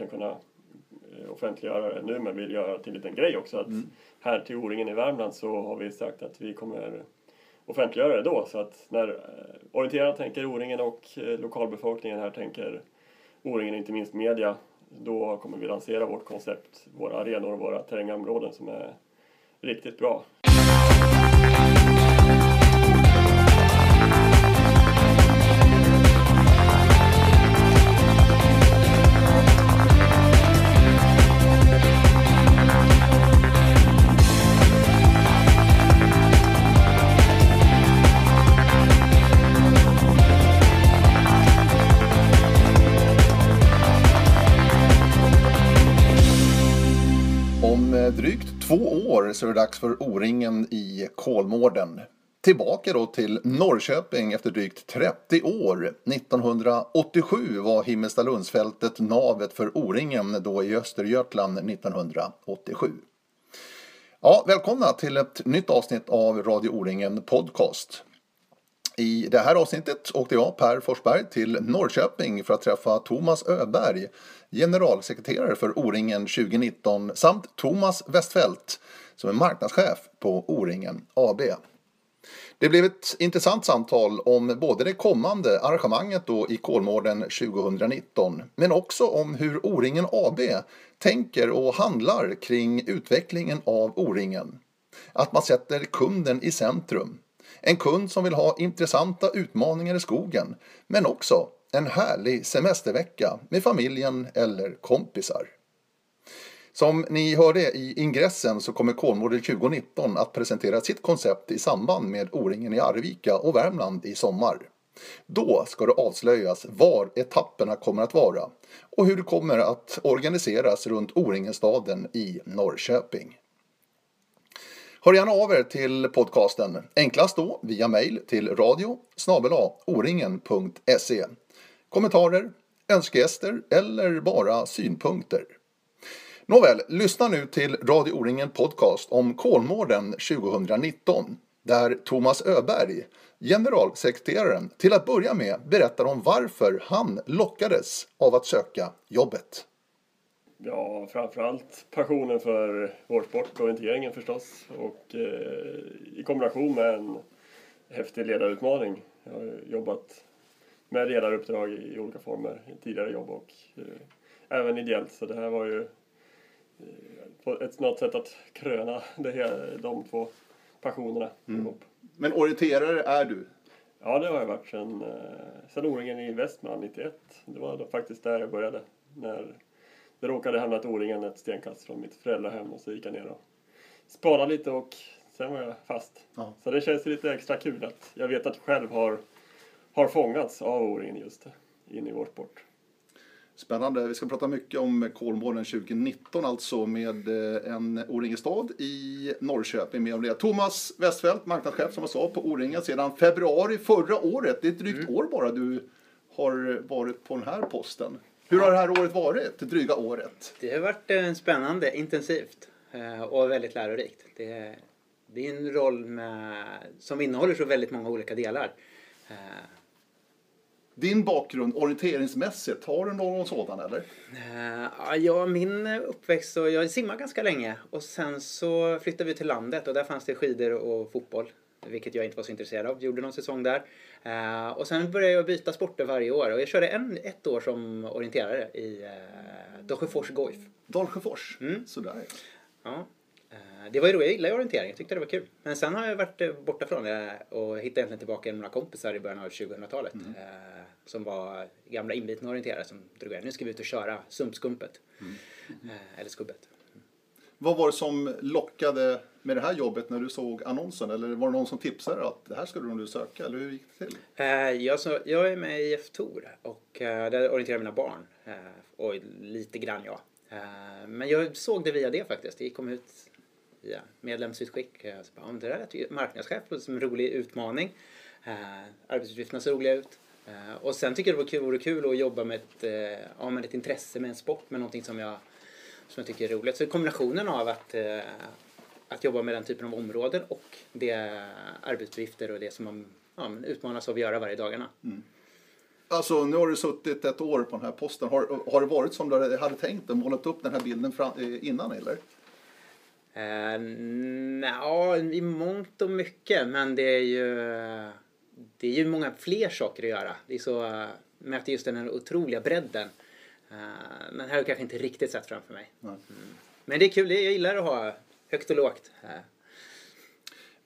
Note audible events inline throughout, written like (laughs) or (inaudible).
egentligen kunna eh, offentliggöra det nu men vill göra till en liten grej också. Att mm. Här till O-ringen i Värmland så har vi sagt att vi kommer offentliggöra det då. Så att när eh, orienterarna tänker O-ringen och eh, lokalbefolkningen här tänker O-ringen, inte minst media, då kommer vi lansera vårt koncept, våra arenor och våra terrängområden som är riktigt bra. År så är det dags för O-ringen i Kolmården. Tillbaka då till Norrköping efter drygt 30 år. 1987 var Himmelstalundsfältet navet för O-ringen då i Östergötland 1987. Ja, välkomna till ett nytt avsnitt av Radio O-ringen Podcast. I det här avsnittet åkte jag, Per Forsberg, till Norrköping för att träffa Thomas Öberg, generalsekreterare för O-ringen 2019 samt Thomas Westfält som är marknadschef på O-ringen AB. Det blev ett intressant samtal om både det kommande arrangemanget då i Kolmården 2019 men också om hur O-ringen AB tänker och handlar kring utvecklingen av O-ringen. Att man sätter kunden i centrum en kund som vill ha intressanta utmaningar i skogen, men också en härlig semestervecka med familjen eller kompisar. Som ni hörde i ingressen så kommer Kolmården 2019 att presentera sitt koncept i samband med O-ringen i Arvika och Värmland i sommar. Då ska det avslöjas var etapperna kommer att vara och hur det kommer att organiseras runt O-ringenstaden i Norrköping. Hör gärna av er till podcasten. Enklast då via mejl till radio oringen.se. Kommentarer, önskegäster eller bara synpunkter. Nåväl, lyssna nu till Radio O-ringen Podcast om Kolmården 2019 där Thomas Öberg, generalsekreteraren, till att börja med berättar om varför han lockades av att söka jobbet. Ja, framförallt passionen för vår sport, orienteringen förstås. Och eh, i kombination med en häftig ledarutmaning. Jag har jobbat med ledaruppdrag i olika former i tidigare jobb och eh, även ideellt. Så det här var ju eh, ett något sätt att kröna det här, de två passionerna mm. ihop. Men orienterare är du? Ja, det har jag varit sedan, eh, sedan O-ringen i Västmanland 91. Det var faktiskt där jag började. När det råkade hamna ett O-ringen ett stenkast från mitt föräldrahem och så gick jag ner och spanade lite och sen var jag fast. Ja. Så det känns lite extra kul att jag vet att jag själv har, har fångats av O-ringen just in i vår sport. Spännande. Vi ska prata mycket om Kolmården 2019 alltså med eh, en O-ringestad i Norrköping. Med om det. Thomas Westfeldt, marknadschef som jag sa på O-ringen sedan februari förra året. Det är ett drygt mm. år bara du har varit på den här posten. Hur har det här året varit, det dryga året? Det har varit eh, spännande, intensivt eh, och väldigt lärorikt. Det, det är en roll med, som innehåller så väldigt många olika delar. Eh, Din bakgrund orienteringsmässigt, har du någon sådan eller? Ja, min uppväxt, så jag simmade ganska länge och sen så flyttade vi till landet och där fanns det skidor och fotboll vilket jag inte var så intresserad av. Gjorde någon säsong där. Uh, och sen började jag byta sporter varje år och jag körde en, ett år som orienterare i uh, Dalsjöfors Goif. Dalsjöfors, mm. sådär ja. Uh, det var ju roligt, jag gillade orientering, jag tyckte det var kul. Men sen har jag varit borta från det och hittade egentligen tillbaka några kompisar i början av 2000-talet. Mm. som var gamla inbitna orienterare som drog igen. Nu ska vi ut och köra sumpskumpet. Mm. eller skubbet. Vad var det som lockade med det här jobbet när du såg annonsen? Eller var det någon som tipsade att det här skulle du nog söka? Eller hur gick det till? Eh, jag, så, jag är med i F-Tor och eh, där orienterar mina barn. Eh, och lite grann jag. Eh, men jag såg det via det faktiskt. Det kom ut via medlemsutskick. Eh, så bara, det där lät marknadschef som en rolig utmaning. Eh, arbetsuppgifterna ser roliga ut. Eh, och sen tycker jag det vore kul att jobba med ett, eh, ja, med ett intresse med en sport, med någonting som jag som jag tycker är roligt. Så kombinationen av att, eh, att jobba med den typen av områden och det arbetsuppgifter och det som man ja, utmanas av att göra varje dagarna. Mm. Alltså, nu har du suttit ett år på den här posten. Har, har det varit som du hade tänkt och målat upp den här bilden fram, eh, innan eller? Eh, ja, i mångt och mycket. Men det är ju, det är ju många fler saker att göra. Det är så, uh, möter just den här otroliga bredden. Uh, men här har jag kanske inte riktigt sett framför mig. Mm. Men det är kul, jag gillar att ha högt och lågt. Uh.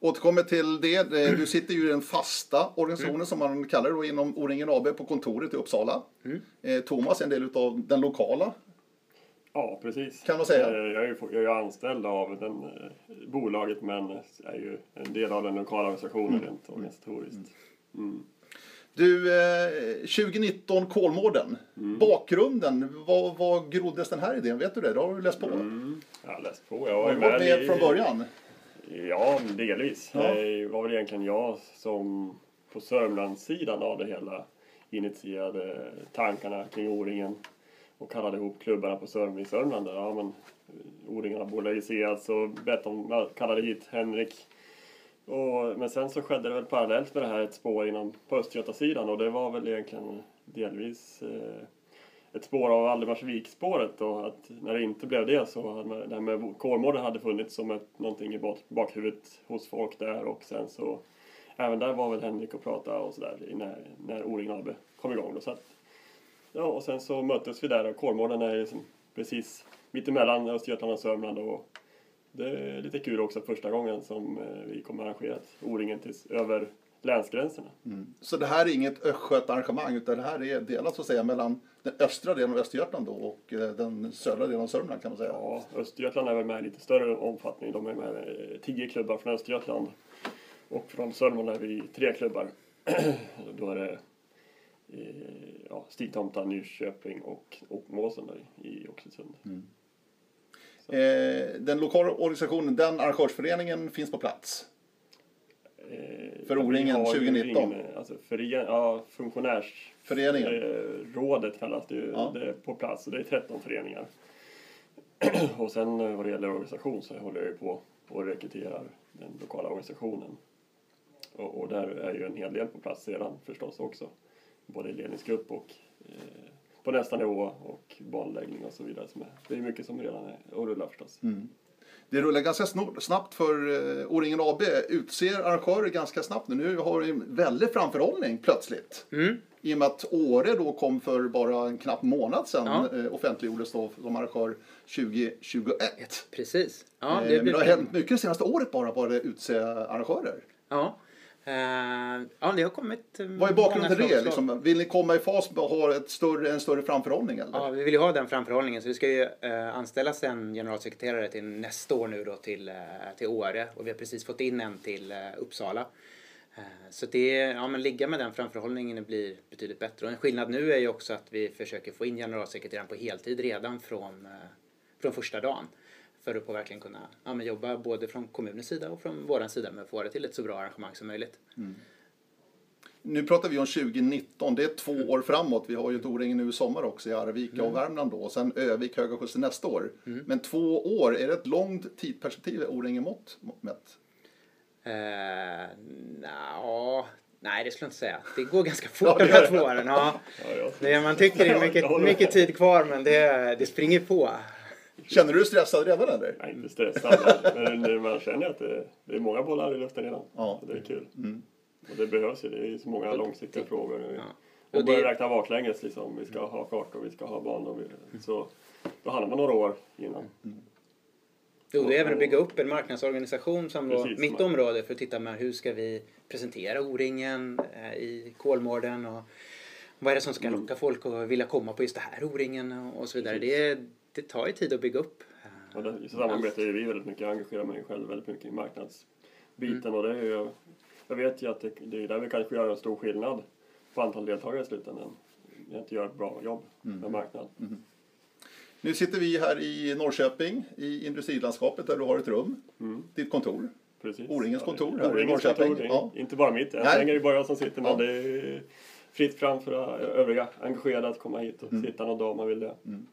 Återkommer till det. Du sitter ju i den fasta organisationen mm. som man kallar det då, inom O-ringen AB på kontoret i Uppsala. Mm. Thomas är en del av den lokala Ja, precis. Kan man säga. Jag är jag är anställd av den, eh, bolaget men är ju en del av den lokala organisationen mm. rent organisatoriskt. Mm. Du, eh, 2019 Kolmården. Mm. Bakgrunden, vad, vad groddes den här idén? Vet du det? Det har du läst på? Mm. Jag har läst på. Jag var ju med, med i, från början? Ja, delvis. Ja. Det var väl egentligen jag som på Sörmlandssidan av det hela initierade tankarna kring O-ringen och kallade ihop klubbarna på Sörm Sörmland. Ja, men eh, O-ringarna bolagiserades och Betton kallade hit Henrik. Och, men sen så skedde det väl parallellt med det här ett spår inom på Östgötasidan och det var väl egentligen delvis eh, ett spår av Valdemarsviksspåret och att när det inte blev det så hade det här med Kolmården hade funnits som ett, någonting i bak, bakhuvudet hos folk där och sen så även där var väl Henrik och pratade och sådär när, när O-ringen AB kom igång då. Så att Ja, och sen så möttes vi där och Kolmården är liksom precis mittemellan Östergötland och Sörmland och det är lite kul också första gången som eh, vi kommer arrangera O-ringen tills över länsgränserna. Mm. Så det här är inget östgötarrangemang utan det här är delat så att säga mellan den östra delen av Östergötland då och eh, den södra delen av Sörmland kan man säga? Ja, Östergötland är väl med i lite större omfattning. De är med tio klubbar från Östergötland och från Sörmland är vi tre klubbar. (clears throat) då är det ja, Stigtomta, Nyköping och, och Måsen i Oxelösund. Mm. Eh, den lokala organisationen, den arrangörsföreningen finns på plats? Eh, för O-ringen 2019? Ingen, alltså för, ja, funktionärsrådet eh, kallas det ju. Ja. Det är på plats och det är 13 föreningar. (clears throat) och sen eh, vad det gäller organisation så håller jag ju på och rekryterar den lokala organisationen. Och, och, där är ju en hel del på plats redan förstås också både ledningsgrupp och eh, på nästa nivå och banläggning och så vidare. Som är, det är mycket som redan är och rullar förstås. Mm. Det rullar ganska snabbt för eh, O-ringen AB utser arrangörer ganska snabbt nu. Nu har vi en väldig framförhållning plötsligt. Mm. I och med att Åre då kom för bara en knapp månad sedan ja. eh, offentliggjordes då som arrangör 2021. Precis. Ja, det, eh, men det har hänt mycket det senaste året bara på att utse arrangörer. Ja, ja, det har kommit eh, Vad är bakgrunden till det? Liksom? Vill ni komma i fas och ha ett större, en större framförhållning? Eller? Ja, vi vill ju ha den framförhållningen. Så vi ska ju uh, anställas en generalsekreterare till nästa år nu då till, uh, till Åre. Och vi har precis fått in en till Uppsala. Så det, ja men ligga med den framförhållningen blir betydligt bättre. Och en skillnad nu är ju också att vi försöker få in generalsekreteraren på heltid redan från, från första dagen för att på verkligen kunna ja, men jobba både från kommunens sida och från vår sida med att få det till ett så bra arrangemang som möjligt. Mm. Nu pratar vi om 2019, det är två år framåt. Vi har ju O-ringen nu i sommar också i Arvika mm. och Värmland då och sen Övik, Höga Kusten nästa år. Mm. Men två år, är det ett långt tidsperspektiv O-ringen mått mätt? Uh, no, Nej, det skulle jag inte säga. Det går (laughs) ganska fort de här två åren. Ja. Det, man tycker det är (laughs) mycket, mycket tid kvar men det, det springer på. Känner du dig stressad redan eller? Nej, inte stressad. men man känner att det, det, är många bollar i luften redan. Ja. det är kul. Mm. Och det behövs ju. Det är så många långsiktiga frågor. Ja. Och, och börja räkna baklänges liksom. Vi ska ha kart och vi ska ha banor. Mm. Så då handlar man några år innan. Mm. Jo, det är även att bygga upp en marknadsorganisation som då, Precis, mitt område för att titta med hur ska vi presentera O-ringen eh, i Kolmården och vad är det som ska mm. locka folk att vilja komma på just det här O-ringen och så vidare. Det är det tar ju tid att bygga upp. Ja, det, I samarbetar är vi väldigt mycket, jag engagerar mig själv väldigt mycket i marknadsbiten mm. och det är ju, jag vet ju att det, det är där vi kanske gör en stor skillnad på antal deltagare i slutändan. Att göra ett bra jobb mm. med marknad. Mm. Nu sitter vi här i Norrköping i industrilandskapet där du har ett rum, mm. ditt kontor. Precis. O-ringens kontor här i Norrköping. Kontor, ja. Inte bara mitt, länge är det bara jag som sitter men ja. det är fritt fram för övriga engagerade att komma hit och mm. sitta någon dag om man vill det. Mm.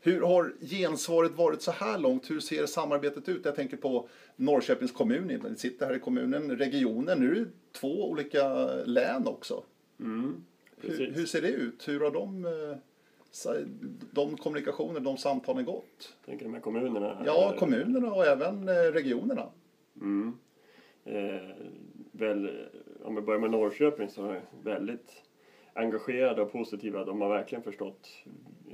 Hur har gensvaret varit så här långt? Hur ser samarbetet ut? Jag tänker på Norrköpings kommun, ni sitter här i kommunen, regionen, nu är det två olika län också. Mm. Hur, hur ser det ut? Hur har de, eh, de kommunikationer, de samtalen gått? Tänker du med kommunerna? Ja, kommunerna och även eh, regionerna. Mm. Eh, väl, om vi börjar med Norrköping så är de väldigt engagerade och positiva. De har verkligen förstått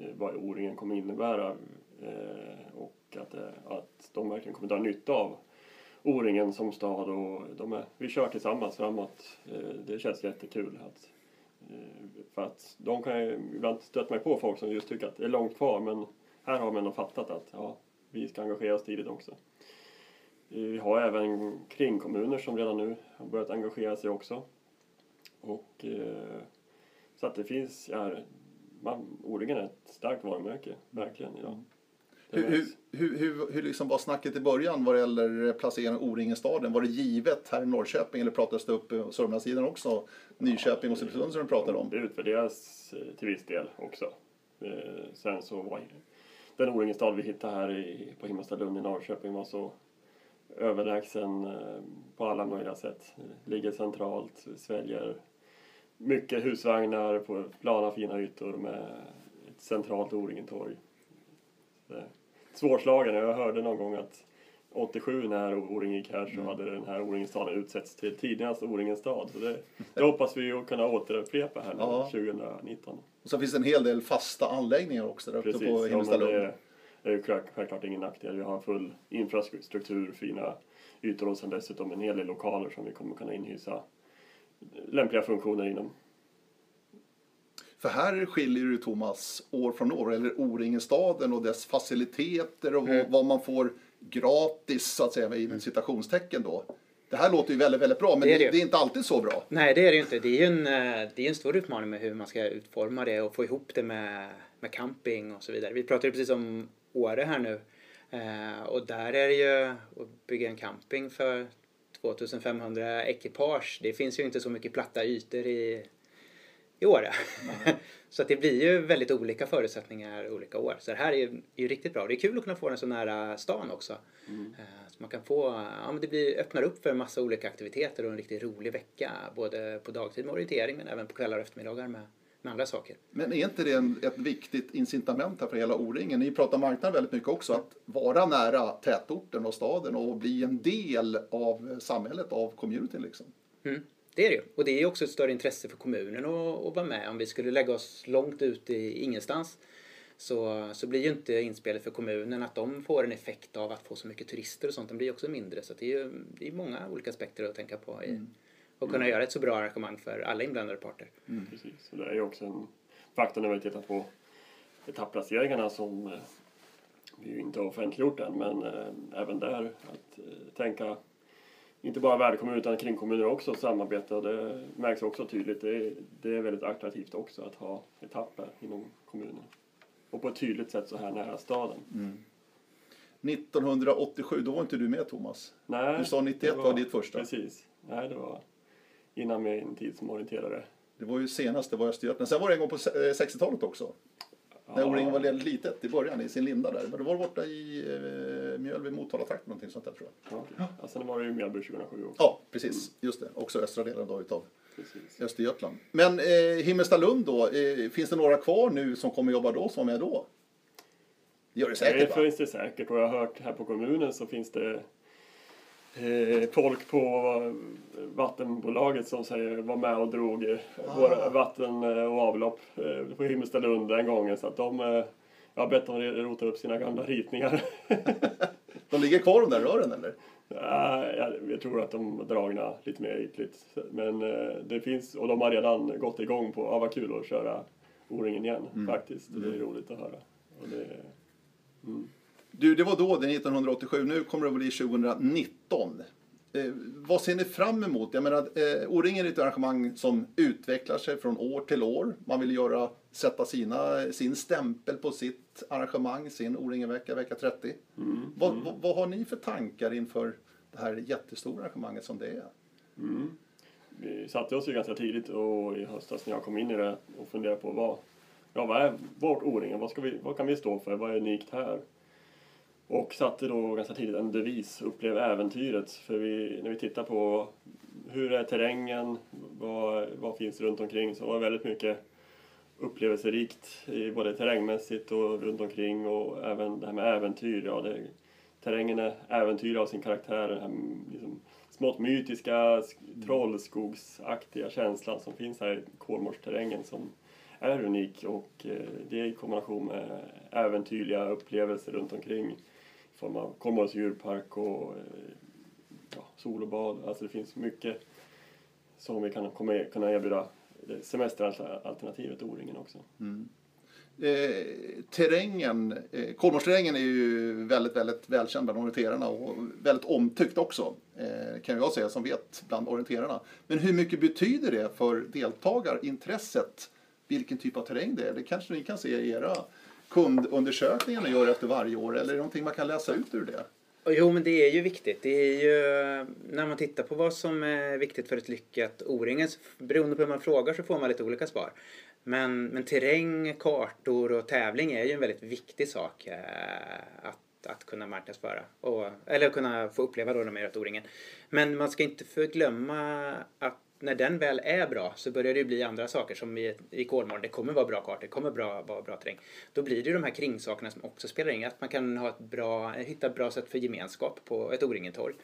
Eh, vad O-ringen kommer innebära eh, och att, eh, att de verkligen kommer dra nytta av O-ringen som stad. Och de är, vi kör tillsammans framåt. Det känns jättekul. Att, för att de kan ju ibland stöta mig på folk som just tycker att det är långt kvar men här har man ändå fattat att ja, vi ska engagera oss tidigt också. Vi har även kringkommuner som redan nu har börjat engagera sig också. Och, så att det finns, ja, man, O-ringen är ett starkt varumärke, verkligen idag. Det Hur, hur, hur, hur, liksom var snacket i början vad det gäller placeringen av O-ringen-staden? Var det givet här i Norrköping eller pratades det upp på Sörmlandssidan också? Nyköping och Oxelösund som du pratade om. Det utvärderas eh, till viss del också. Eh, Sen så var den O-ringen-stad vi hittade här i, på Himmelstalund i Norrköping var så överlägsen eh, på alla möjliga sätt. Ligger centralt, sväljer mycket husvagnar på plana fina ytor med ett centralt O-ringen-torg. Så, Svårslagen. Jag hörde någon gång att 87 när O-ringen gick här så hade den här O-ringen-staden utsetts till tidernas O-ringen-stad. Så det, det hoppas vi ju kunna återupprepa här nu Ja. 2019. Och så finns det en hel del fasta anläggningar också där uppe Precis, på ja, men Himmelstalund. det, det är ju självklart ingen nackdel. Vi har full infrastruktur, fina ytor och sen dessutom en hel del lokaler som vi kommer kunna inhysa lämpliga funktioner inom. För här skiljer ju Thomas år från år, eller O-ringen-staden och dess faciliteter och Mm. vad, man får gratis så att säga inom citationstecken då. Det här låter ju väldigt, väldigt bra men Det är det det är inte alltid så bra. Nej, det är det ju inte. Det är ju en, eh, det är en stor utmaning med hur man ska utforma det och få ihop det med, med camping och så vidare. Vi pratade precis om Åre här nu. Eh, och där är det ju att bygga en camping för 2500 ekipage. Det finns ju inte så mycket platta ytor i, i Åre. (laughs) så att det blir ju väldigt olika förutsättningar olika år. Så det här är ju, riktigt bra. Det är kul att kunna få den så nära stan också. Eh, Så man kan få, ja men det blir, öppnar upp för en massa olika aktiviteter och en riktigt rolig vecka. Både på dagtid med orientering men även på kvällar och eftermiddagar med, med andra saker. Men är inte det en, ett viktigt incitament här för hela O-ringen? Ni pratar marknad väldigt mycket också, att vara nära tätorten och staden och bli en del av samhället, av communityn liksom. Mm, det är det. Och det är också ett större intresse för kommunen att, att vara med. Om vi skulle lägga oss långt ut i ingenstans så, så blir ju inte inspelet för kommunen att de får en effekt av att få så mycket turister och sånt. Den blir också mindre. Så det är ju det är många olika aspekter att tänka på i, och kunna göra ett så bra arrangemang för alla inblandade parter. Precis. Och det är ju också en faktor när vi tittar på etappplaceringarna som eh, vi ju inte har offentliggjort än men eh, även där att eh, tänka inte bara värdkommuner utan kringkommuner också samarbeta och det märks också tydligt. Det är, det är väldigt attraktivt också att ha etapper inom kommunen. Och på ett tydligt sätt så här nära staden. 1987, då var inte du med Thomas. Nej, Du sa 91 det var ditt första. Precis. Nej, det var innan min tid som orienterare. Det var ju senast, det var Östergötland. Sen var det en gång på se- eh, 60-talet också. När Ja. O-ringen var väldigt litet i början, i sin linda där. Men då var det borta i eh, Mjölby, Motala-trakten, någonting sånt där tror jag. Ja, ja, sen var det ju Mjölby 2007 också. Ja, precis. Just det. Också östra delen då utav Precis. Östergötland. Men eh, Himmelstalund då, eh, finns det några kvar nu som kommer jobba då, som är med då? Det gör det Det säkert va? finns det säkert och jag har hört här på kommunen så finns det eh, folk på vattenbolaget som säger var med och drog eh, våra vatten eh, och avlopp eh, på Himmelstalund den gången så att de eh, jag har bett dem rota upp sina gamla ritningar. (laughs) De ligger kvar de där rören eller? Ja, jag, jag tror att de är dragna lite mer ytligt. Men det finns, och de har redan gått igång på, ja vad kul att köra O-ringen igen faktiskt. Och det är roligt att höra. Och det, Du, det var då, det är 1987. Nu kommer det att bli 2019. Eh, vad ser ni fram emot? Jag menar, eh, O-ringen är ett arrangemang som utvecklar sig från år till år. Man vill göra, sätta sina, sin stämpel på sitt arrangemang, sin O-ringen-vecka, vecka 30. Vad, vad, vad har ni för tankar inför det här jättestora arrangemanget som det är? vi satte oss ju ganska tidigt och i höstas när jag kom in i det och funderade på vad, ja, vad är vårt O-ringen? Vad, ska vi, vad kan vi stå för? Vad är unikt här? Och satte då ganska tidigt en devis, upplev äventyret. För vi, när vi tittar på hur är terrängen, vad, vad finns runt omkring. Så det var väldigt mycket upplevelserikt både terrängmässigt och runt omkring och även det här med äventyr. Ja, det, terrängen är äventyr av sin karaktär. Den här liksom, smått mytiska, sk- trollskogsaktiga känslan som finns här i Kolmårdsterrängen som är unik och eh, det i kombination med äventyrliga upplevelser runt omkring form av Kolmårdens djurpark och eh, ja, sol och bad. Alltså det finns mycket som vi kan komma, e-, kunna erbjuda eh, semesteralternativet O-ringen också. Mm. Eh, terrängen, eh, Kolmårdsterrängen är ju väldigt, väldigt välkänd bland orienterarna och väldigt omtyckt också, eh, kan jag säga som vet bland orienterarna. Men hur mycket betyder det för deltagarintresset vilken typ av terräng det är? Det kanske ni kan se i era kundundersökningarna gör efter varje år, eller är det någonting man kan läsa ut ur det? Jo, men det är ju viktigt. Det är ju, när man tittar på vad som är viktigt för ett lyckat O-ringen, så beroende på hur man frågar så får man lite olika svar. Men, men terräng, kartor och tävling är ju en väldigt viktig sak eh, att, att kunna marknadsföra. Och, eller kunna få uppleva då när man gör ett O-ringen. Men man ska inte förglömma att när den väl är bra så börjar det bli andra saker som i, i Kolmården. Det kommer vara bra kartor, det kommer vara bra terräng. Då blir det ju de här kringsakerna som också spelar in. Att man kan ha ett bra, hitta ett bra sätt för gemenskap på ett O-ringen-torg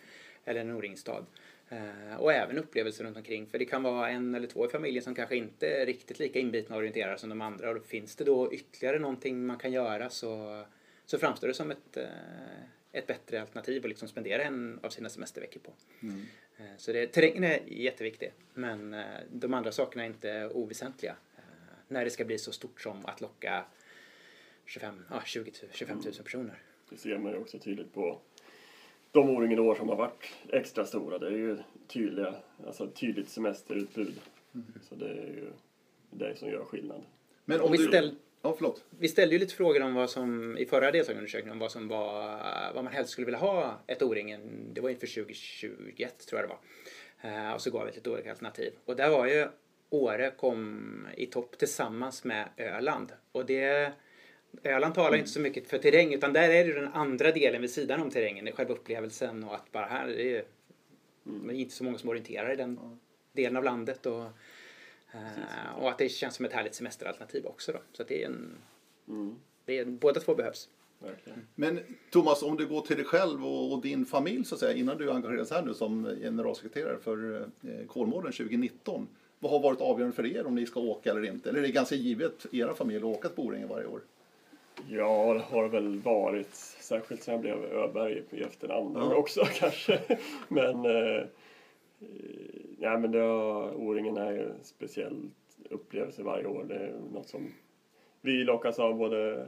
eller en O-ringstad. Eh, och även upplevelser runt omkring. För det kan vara en eller två i familjen som kanske inte är riktigt lika inbitna och orienterade som de andra. Och då finns det då ytterligare någonting man kan göra så, så framstår det som ett, eh, ett bättre alternativ att liksom spendera en av sina semesterveckor på. Eh, Så det, terrängen är jätteviktig, men eh, de andra sakerna är inte oväsentliga. eh, När det ska bli så stort som att locka 25, ja, 20 000, 25 000 personer. Det ser man ju också tydligt på de O-ringen år som har varit extra stora. Det är ju tydliga, alltså ett tydligt semesterutbud. Så det är ju det som gör skillnad. Men Och vi, ställ, Ja, förlåt. vi ställde ju lite frågor om vad som i förra deltagarundersökningen om vad som var vad man helst skulle vilja ha ett O-ringen. Det var inför 2021 tror jag det var. Eh, och så gav vi lite olika alternativ. Och där var ju Åre kom i topp tillsammans med Öland. Och det Öland talar inte så mycket för terräng utan där är det ju den andra delen vid sidan om terrängen. Det är själva upplevelsen och att bara här är det ju det är inte så många som orienterar i den delen av landet. Och, eh, och att det känns som ett härligt semesteralternativ också. Då. Så att det är en, Mm, det är, båda två behövs. verkligen. Men Thomas, om du går till dig själv och, och din familj så att säga, innan du engagerades här nu som generalsekreterare för eh, Kolmården 2019. Vad har varit avgörande för er om ni ska åka eller inte? Eller är det ganska givet era familj att åka till Boringen varje år? Ja, det har väl varit. Särskilt sen jag blev Öberg i efternamn Ja. (laughs) också kanske. Men, eh, ja, men det har, O-ringen är ju en speciell upplevelse varje år. Det är något som vi lockas av både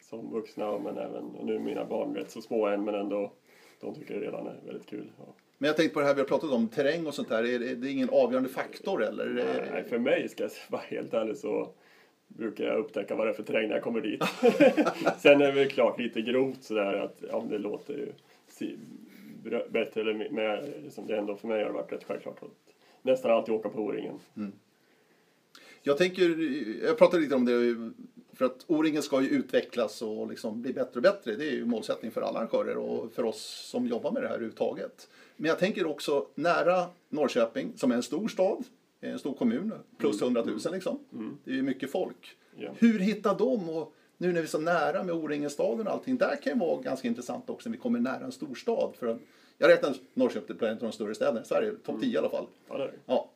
som vuxna men även, och nu är mina barn rätt så små än men ändå de tycker det redan är väldigt kul. Ja. Men jag tänkte på det här vi har pratat om, terräng och sånt där. Är det, det är ingen avgörande faktor eller? Nej, för mig ska jag vara helt ärlig så brukar jag upptäcka vad det är för terräng när jag kommer dit. (laughs) Sen är det väl klart lite grovt sådär att ja, det låter ju bättre eller mer, liksom det ändå för mig har det varit rätt självklart att nästan alltid åka på O-ringen. Jag tänker, jag pratade lite om det, för att O-ringen ska ju utvecklas och liksom bli bättre och bättre. Det är ju målsättning för alla arrangörer och för oss som jobbar med det här överhuvudtaget. Men jag tänker också nära Norrköping, som är en stor stad, en stor kommun, plus 100 000 liksom. Det är ju mycket folk. Ja. Hur hittar de, och nu när vi är så nära med O-ringen-staden och allting, där kan ju vara ganska intressant också när vi kommer nära en storstad. För jag räknar Norrköping till en av de större städerna i Sverige, topp 10 i alla fall. Ja, det. Ja.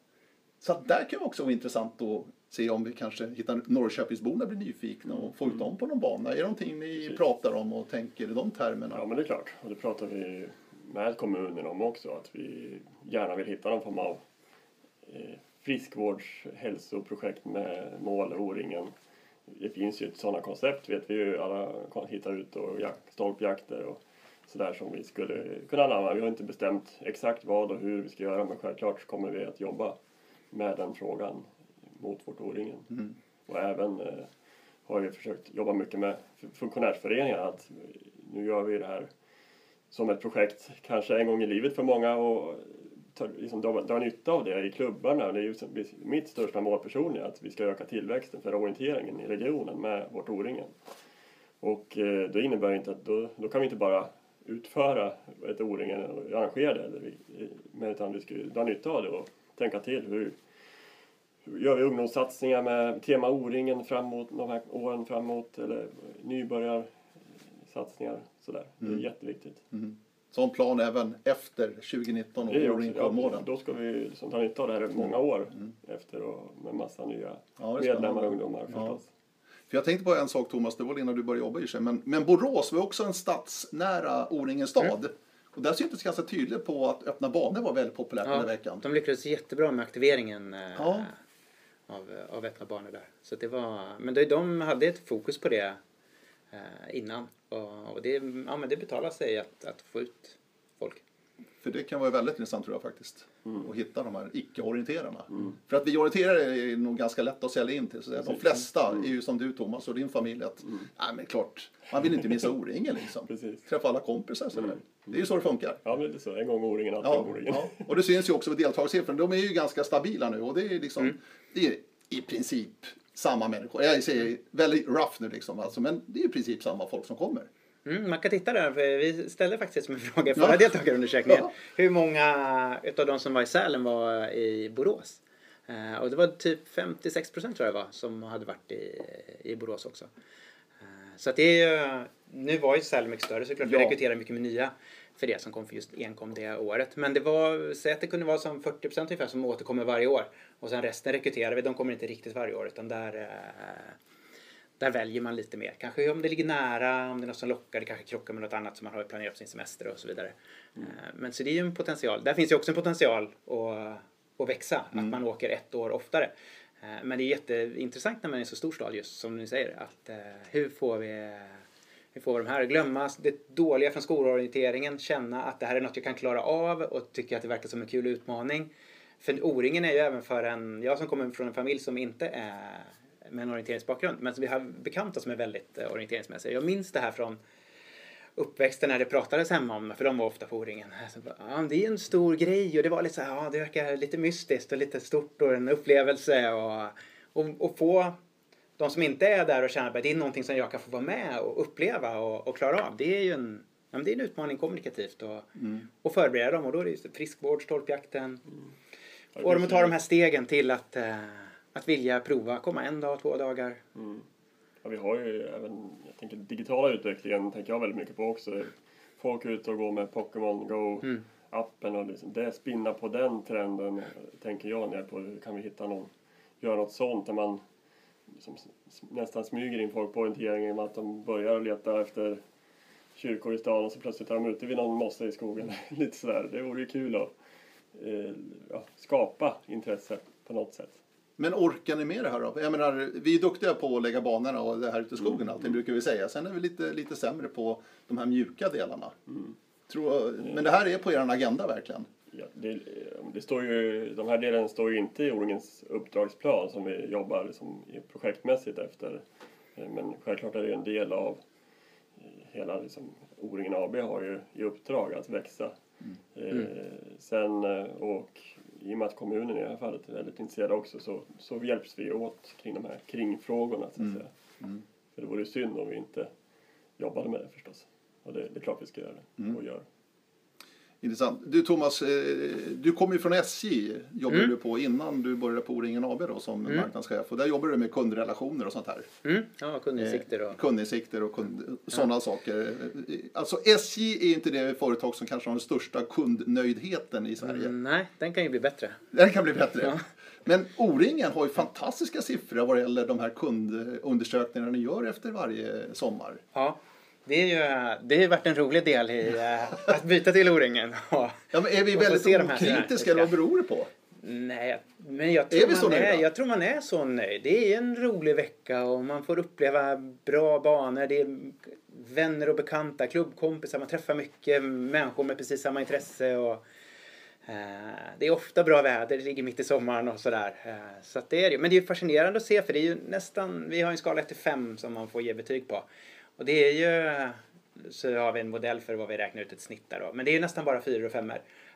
Så där kan det också vara intressant att se om vi kanske hittar Norrköpingsborna blir nyfikna och får ut dem på någon bana. Är det någonting ni Precis. pratar om och tänker i de termerna? Ja, men det är klart. Och det pratar vi med kommunen om också. Att vi gärna vill hitta någon form av eh, friskvårds hälsoprojekt med mål O-ringen. Det finns ju sådana koncept vet vi ju. Alla kan hitta ut och jak- stolpjakter och sådär som vi skulle kunna anamma. Vi har inte bestämt exakt vad och hur vi ska göra men självklart kommer vi att jobba med den frågan mot vårt O-ringen. Och även eh, har vi försökt jobba mycket med funktionärsföreningar. Att nu gör vi det här som ett projekt, kanske en gång i livet för många och tar, liksom, dra, dra nytta av det i klubbarna. Det är ju mitt största mål personligen, att vi ska öka tillväxten för orienteringen i regionen med vårt O-ringen. Och eh, det innebär inte att då, då kan vi inte bara utföra ett O-ringen och arrangera det, eller utan vi ska dra nytta av det och tänka till hur, gör vi ungdomssatsningar med tema O-ringen framåt, de här åren framåt, eller nybörjarsatsningar. Sådär. Det är Mm. Sån plan även efter 2019 och Det är O-ring också, ja, då ska vi liksom ta nytta av det här i många år efter och med massa nya Mm. Ja, medlemmar och ungdomar Ja. förstås. För jag tänkte på en sak Thomas, det var innan du började jobba i sig. Men, men Borås var också en stadsnära O-ringen stad. Och där syntes ganska tydligt på att öppna banor var väldigt populärt den här veckan. de lyckades jättebra med aktiveringen eh, Ja. av, av öppna banor där. Så det var, men de hade ett fokus på det innan. Och, och det, ja, men det betalar sig att, att få ut folk. För det kan vara väldigt intressant tror jag faktiskt. Mm. Att hitta de här icke-orienterarna. För att vi orienterare är nog ganska lätt att sälja in till. Så de flesta Mm. är ju som du Thomas och din familj att, nej men klart, man vill inte missa O-ringen liksom. Träffa alla kompisar sådär. Det är ju så det funkar. Ja, men det är så. En gång O-ringen, alltid Ja, O-ringen. ja. Och det syns ju också på deltagarsiffrorna. De är ju ganska stabila nu och det är liksom, Mm. det är i princip samma människor. Jag säger väldigt rough nu liksom alltså, men det är i princip samma folk som kommer. Mm, man kan titta där, för vi ställde faktiskt som en fråga i förra Ja. deltagarundersökningen. Ja. Hur många utav de som var i Sälen var i Borås? Eh, och det var typ 56 procent tror jag var som hade varit i, i Borås också. Eh, så att det är ju, nu var ju Sälen mycket större så klart vi Ja. rekryterar mycket med nya för det som kom för just enkom det året. Men det var, säg att det kunde vara som 40 procent ungefär som återkommer varje år. Och sen resten rekryterar vi, de kommer inte riktigt varje år utan där eh, där väljer man lite mer. Kanske om det ligger nära, om det är något som lockar, det kanske krockar med något annat som man har planerat för sin semester och så vidare. Eh, Men så det är ju en potential. Där finns ju också en potential att, att växa, att man åker ett år oftare. Eh, Men det är jätteintressant när man är i så stor stad just som ni säger. Att, hur får vi vi får de här att glömma det dåliga från skolorienteringen, känna att det här är något jag kan klara av och tycka att det verkar som en kul utmaning. För O-ringen är ju även för en, jag som kommer från en familj som inte är med en orienteringsbakgrund, men som vi har bekanta som är väldigt eh, orienteringsmässiga. Jag minns det här från uppväxten när det pratades hemma om för de var ofta på O-ringen. Ja, det är en stor grej och det var lite så här, ja, det verkar lite mystiskt och lite stort och en upplevelse och, och, och få de som inte är där och känner att det är någonting som jag kan få vara med och uppleva och, och klara av. Det är ju en, ja, det är en utmaning kommunikativt och, och förbereda dem och då är det just friskvård, stolpjakten. Ja, Få dem att ta precis. de här stegen till att, eh, att vilja prova, komma en dag, två dagar. Mm. Ja, vi har ju även, jag tänker digitala utvecklingen tänker jag väldigt mycket på också. Folk är ute och går med Pokémon Go-appen och liksom det spinna på den trenden tänker jag när jag på hur kan vi hitta någon, göra något sånt där man liksom s- nästan smyger in folk på orienteringen med att de börjar leta efter kyrkor i stan och så plötsligt är de ute vid någon mosse i skogen. (laughs) Lite sådär. Det vore ju kul att eh, ja, skapa intresse på något sätt. Men orkar ni med det här då? Jag menar, vi är duktiga på att lägga banorna och det här ute i skogen Mm. allting brukar vi säga. Sen är vi lite, lite sämre på de här mjuka delarna. Mm. Tror, men det här är på er agenda verkligen. Ja, det, det står ju, de här delarna står ju inte i O-ringens uppdragsplan som vi jobbar liksom projektmässigt efter. Eh, Men självklart är det en del av eh, hela liksom, O-ringen AB har ju i uppdrag att växa. Eh, sen, eh, och i och med att kommunen i det här fallet är väldigt intresserad också så, så hjälps vi åt kring de här kringfrågorna så att säga. För det vore synd om vi inte jobbade med det förstås. Och det, det är klart vi ska göra det och gör. Intressant. Du Thomas, eh, du kom ju från SJ, jobbade Mm. du på innan du började på O-ringen AB då som marknadschef. Och där jobbar du med kundrelationer och sånt här. Mm. Ja, kundinsikter och... Kundinsikter och kund, sådana saker. Alltså SJ är inte det företag som kanske har den största kundnöjdheten i Sverige. Mm, nej, den kan ju bli bättre. Den kan bli bättre. Ja. Men O-ringen har ju fantastiska siffror vad gäller de här kundundersökningarna ni gör efter varje sommar. Ja, det, är ju, det har varit en rolig del i eh, att byta till O-ringen. Ja, men är vi väldigt okritiska eller vad beror det på? Nej, men jag Är tror, vi så man är, jag tror man är så nöjd. Det är en rolig vecka och man får uppleva bra banor. Det är vänner och bekanta, klubbkompisar. Man träffar mycket människor med precis samma intresse. Och, eh, det är ofta bra väder, det ligger mitt i sommaren och sådär. Eh, så det är det. Men det är fascinerande att se för det är ju nästan, vi har en skala 1 till 5 som man får ge betyg på. Och det är ju, så har vi en modell för vad vi räknar ut ett snitt där då. Men det är ju nästan bara 4 och 5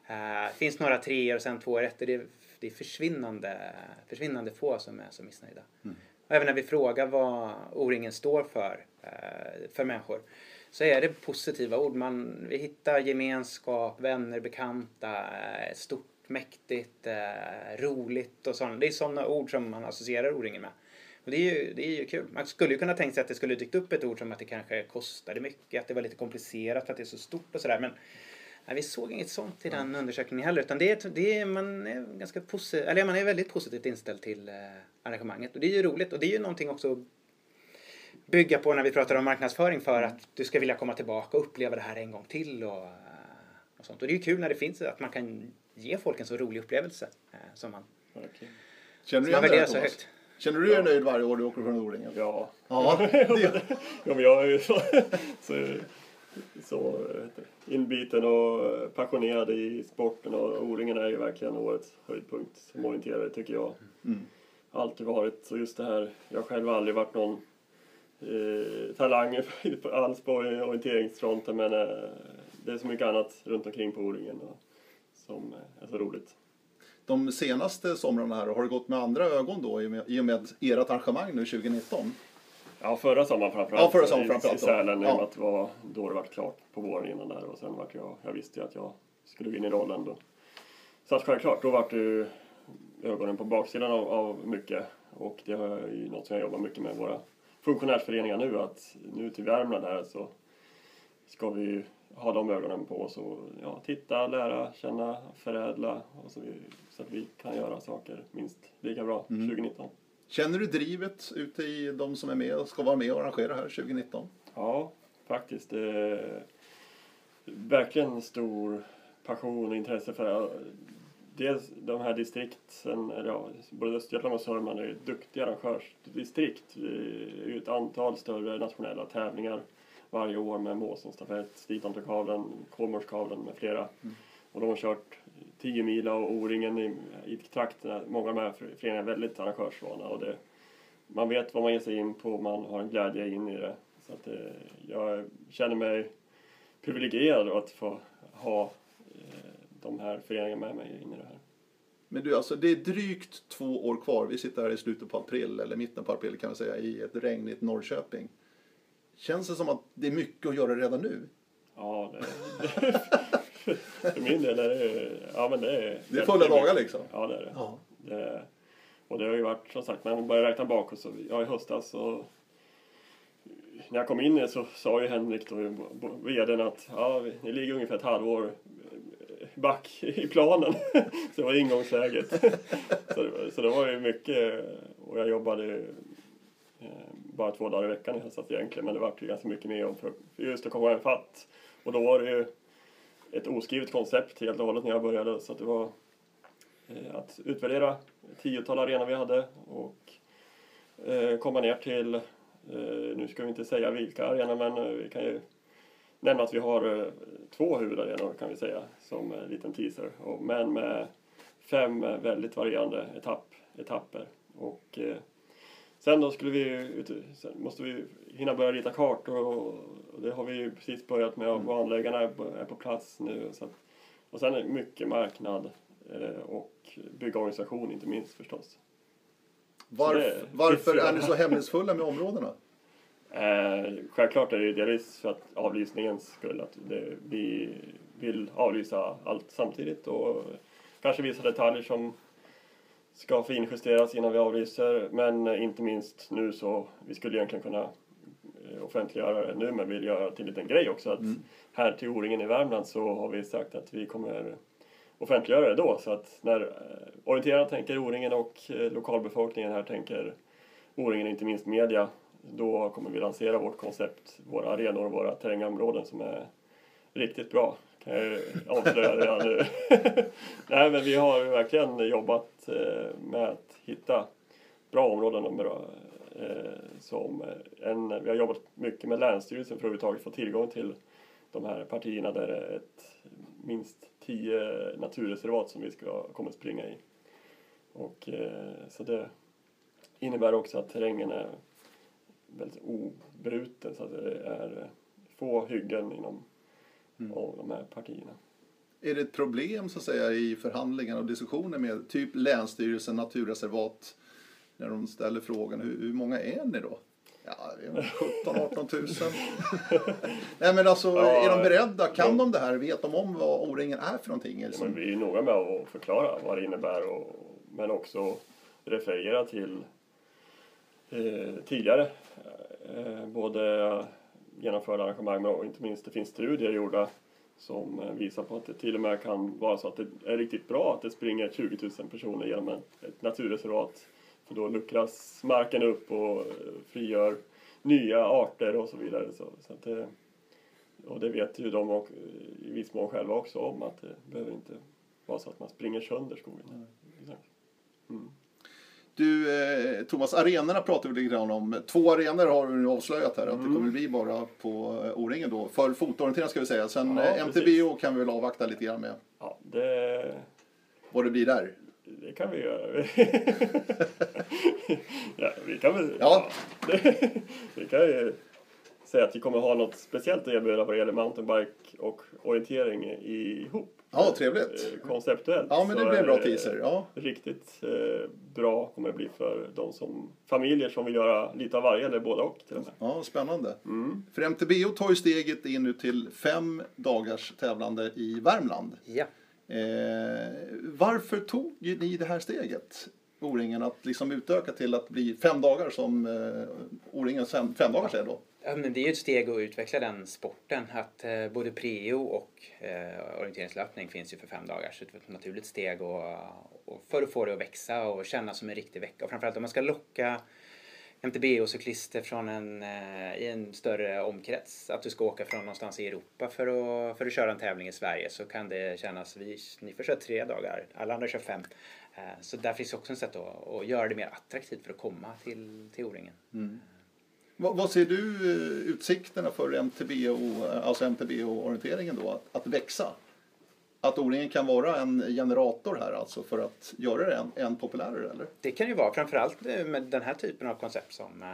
Det finns några treor och sen två rätter. Det är, det är försvinnande, försvinnande få som är så missnöjda. Och även när vi frågar vad O-ringen står för, eh, för människor, så är det positiva ord. Man, vi hittar gemenskap, vänner, bekanta, eh, stort mäktigt, eh, roligt och sånt. Det är sådana ord som man associerar O-ringen med. Och det är, ju, det är ju kul. Man skulle ju kunna tänka sig att det skulle dykt upp ett ord som att det kanske kostade mycket, att det var lite komplicerat för att det är så stort och sådär. Men nej, vi såg inget sånt i den undersökningen heller. Utan det är, det är, man, är ganska posi- eller man är väldigt positivt inställd till eh, arrangemanget. Och det är ju roligt. Och det är ju någonting också att bygga på när vi pratar om marknadsföring för att du ska vilja komma tillbaka och uppleva det här en gång till. Och, eh, och sånt. Och det är ju kul när det finns att man kan ge folk en så rolig upplevelse eh, som man, Verkligen. Känner du igen det Thomas? Känner du dig nöjd varje år du åker från O-ringen? Ja, Ja, (laughs) det, ja men jag är ju så, så, så inbiten och passionerad i sporten och O-ringen är ju verkligen årets höjdpunkt som orienterare tycker jag. Mm. Alltid varit så just det här, jag själv har aldrig varit någon eh, talang alls på orienteringsfronten men eh, det är så mycket annat runt omkring på O-ringen som är så roligt. De senaste somrarna här, har det gått med andra ögon då i och med, ert arrangemang nu 2019? Ja, förra sommaren framförallt. Ja, förra sommaren framförallt I. Sälen, Ja. att det var då det var klart på våren innan där och sen vart jag, jag visste ju att jag skulle gå in i rollen då. Så att självklart, då vart det ögonen på baksidan av, av mycket och det är ju något som jag jobbar mycket med våra funktionärsföreningar nu att nu till Värmland här så ska vi ha de ögonen på oss och ja, titta, lära, känna, förädla och så, vi, så att vi kan göra saker minst lika bra Mm. 2019. Känner du drivet ute i de som är med och ska vara med och arrangera här 2019? Ja, faktiskt. Det är verkligen stor passion och intresse för eh, dels de här distrikten, eller ja, både Östergötland och Sörmland är duktiga arrangörsdistrikt. Det är ju ett antal större nationella tävlingar varje år med Måsenstafett, Stitomterkavlen, Kolmårdskavlen med flera. Och de har kört 10 mila och O-ringen i, i trakterna. Många av de här föreningarna är väldigt arrangörsvana och det, man vet vad man ger sig in på, man har en glädje in i det. Så att, eh, jag känner mig privilegierad att få ha eh, de här föreningarna med mig in i det här. Men du, alltså det är drygt två år kvar. Vi sitter här i slutet på april, eller mitten på april kan man säga, i ett regnigt Norrköping. Känns det som att det är mycket att göra redan nu? Ja, det, det, (laughs) för min del är det, ja, men det är... Det är fulla dagar liksom. Ja, det är det. Ja. det. Och det har ju varit, som sagt, när man börjar räkna bakåt så, ja i höstas så när jag kom in så sa ju Henrik då, vdn att ja, vi- ni ligger ungefär ett halvår back i planen. (laughs) så det var ingångsläget. (laughs) så, det, så det var ju mycket, och jag jobbade eh, bara två dagar i veckan i höstas egentligen, men det var ju ganska mycket mer om för, för just att komma fatt. Och då var det ju ett oskrivet koncept helt och hållet när jag började, så att det var eh, att utvärdera tiotal arenor vi hade och eh, komma ner till, eh, nu ska vi inte säga vilka arenor, men eh, vi kan ju nämna att vi har eh, två huvudarenor kan vi säga som en liten teaser, och, men med fem eh, väldigt varierande etapp, etapper. Och eh, sen då skulle vi, sen måste vi hinna börja rita kartor och, och det har vi ju precis börjat med och banläggarna är, på- är på plats nu. Så att, och sen är det mycket marknad eh, och bygga organisation inte minst förstås. Varf, det- varför (laughs) är ni så hemlighetsfulla med områdena? Eh, självklart är det delvis för att avlysningens skull. Att det, vi vill avlysa allt samtidigt och kanske vissa detaljer som ska finjusteras innan vi avlyser. Men inte minst nu så, vi skulle egentligen kunna eh, offentliggöra det nu men vill göra till en liten grej också. Att Här till O-ringen i Värmland så har vi sagt att vi kommer offentliggöra det då. Så att när eh, orienterarna tänker O-ringen och eh, lokalbefolkningen här tänker O-ringen, inte minst media, då kommer vi lansera vårt koncept, våra arenor och våra terrängområden som är riktigt bra. Kan jag avslöja redan nu. (laughs) Nej men vi har verkligen jobbat eh, med att hitta bra områden och bra, eh, som en, vi har jobbat mycket med Länsstyrelsen för att överhuvudtaget få tillgång till de här partierna där det är ett, minst tio naturreservat som vi ska komma att springa i. Och, eh, så det innebär också att terrängen är väldigt obruten så att det är få hyggen inom av de här partierna. Är det ett problem så att säga i förhandlingar och diskussioner med typ Länsstyrelsen, naturreservat, när de ställer frågan hur, hur många är ni då? Ja, det är 17 18 000. Nej men alltså, Ja, är de beredda? Kan ja. de det här? Vet de om vad O-ringen är för någonting? Eller Men som, vi är noga med att förklara vad det innebär och, men också referera till eh, tidigare eh, både genomförda arrangemang men inte minst det finns studier gjorda som eh, visar på att det till och med kan vara så att det är riktigt bra att det springer 20 000 personer genom ett, naturreservat. För då luckras marken upp och eh, frigör nya arter och så vidare. Så, så det, och det vet ju de och, i viss mån själva också om att det behöver inte vara så att man springer sönder skogen. Exakt. Du, eh, Thomas, arenorna pratar vi lite grann om. Två arenor har du nu avslöjat här att det kommer bli bara på eh, O-ringen då. För fotorientering ska vi säga. Sen Ja, eh, MTBO kan vi väl avvakta lite grann med Ja, det, vad det blir där. det kan vi göra. (laughs) ja, vi kan väl... Ja. (laughs) vi kan ju säga att vi kommer ha något speciellt att erbjuda vad det gäller mountainbike och orientering ihop. Ja, trevligt. Eh, Konceptuellt. Ja, men det blir en bra teaser. Ja. Riktigt eh, bra kommer det bli för de som familjer som vill göra lite av varje eller båda och till och med. Ja, spännande. Mm. För MTBO tar ju steget in nu till fem dagars tävlande i Värmland. Ja. Eh, varför tog ni det här steget, O-ringen, att liksom utöka till att bli fem dagar som eh, O-ringens fem, fem dagars är då? Ja, men det är ju ett steg att utveckla den sporten. Att eh, både preo och eh, orienteringslöpning finns ju för fem dagar. Så det är ett naturligt steg och, och för att få det att växa och kännas som en riktig vecka. Och framförallt om man ska locka MTB-cyklister från en, eh, i en större omkrets. Att du ska åka från någonstans i Europa för att, för att köra en tävling i Sverige så kan det kännas, vi, ni får köra tre dagar, alla andra kör fem. Eh, Så där finns också ett sätt att, att göra det mer attraktivt för att komma till, till O-ringen. Mm. Vad, vad ser du eh, utsikterna för MTBO, och, eh, alltså MTBO-orienteringen då, att, att växa? Att O-ringen kan vara en generator här alltså för att göra det än, än populärare eller? Det kan ju vara framförallt eh, med den här typen av koncept som eh,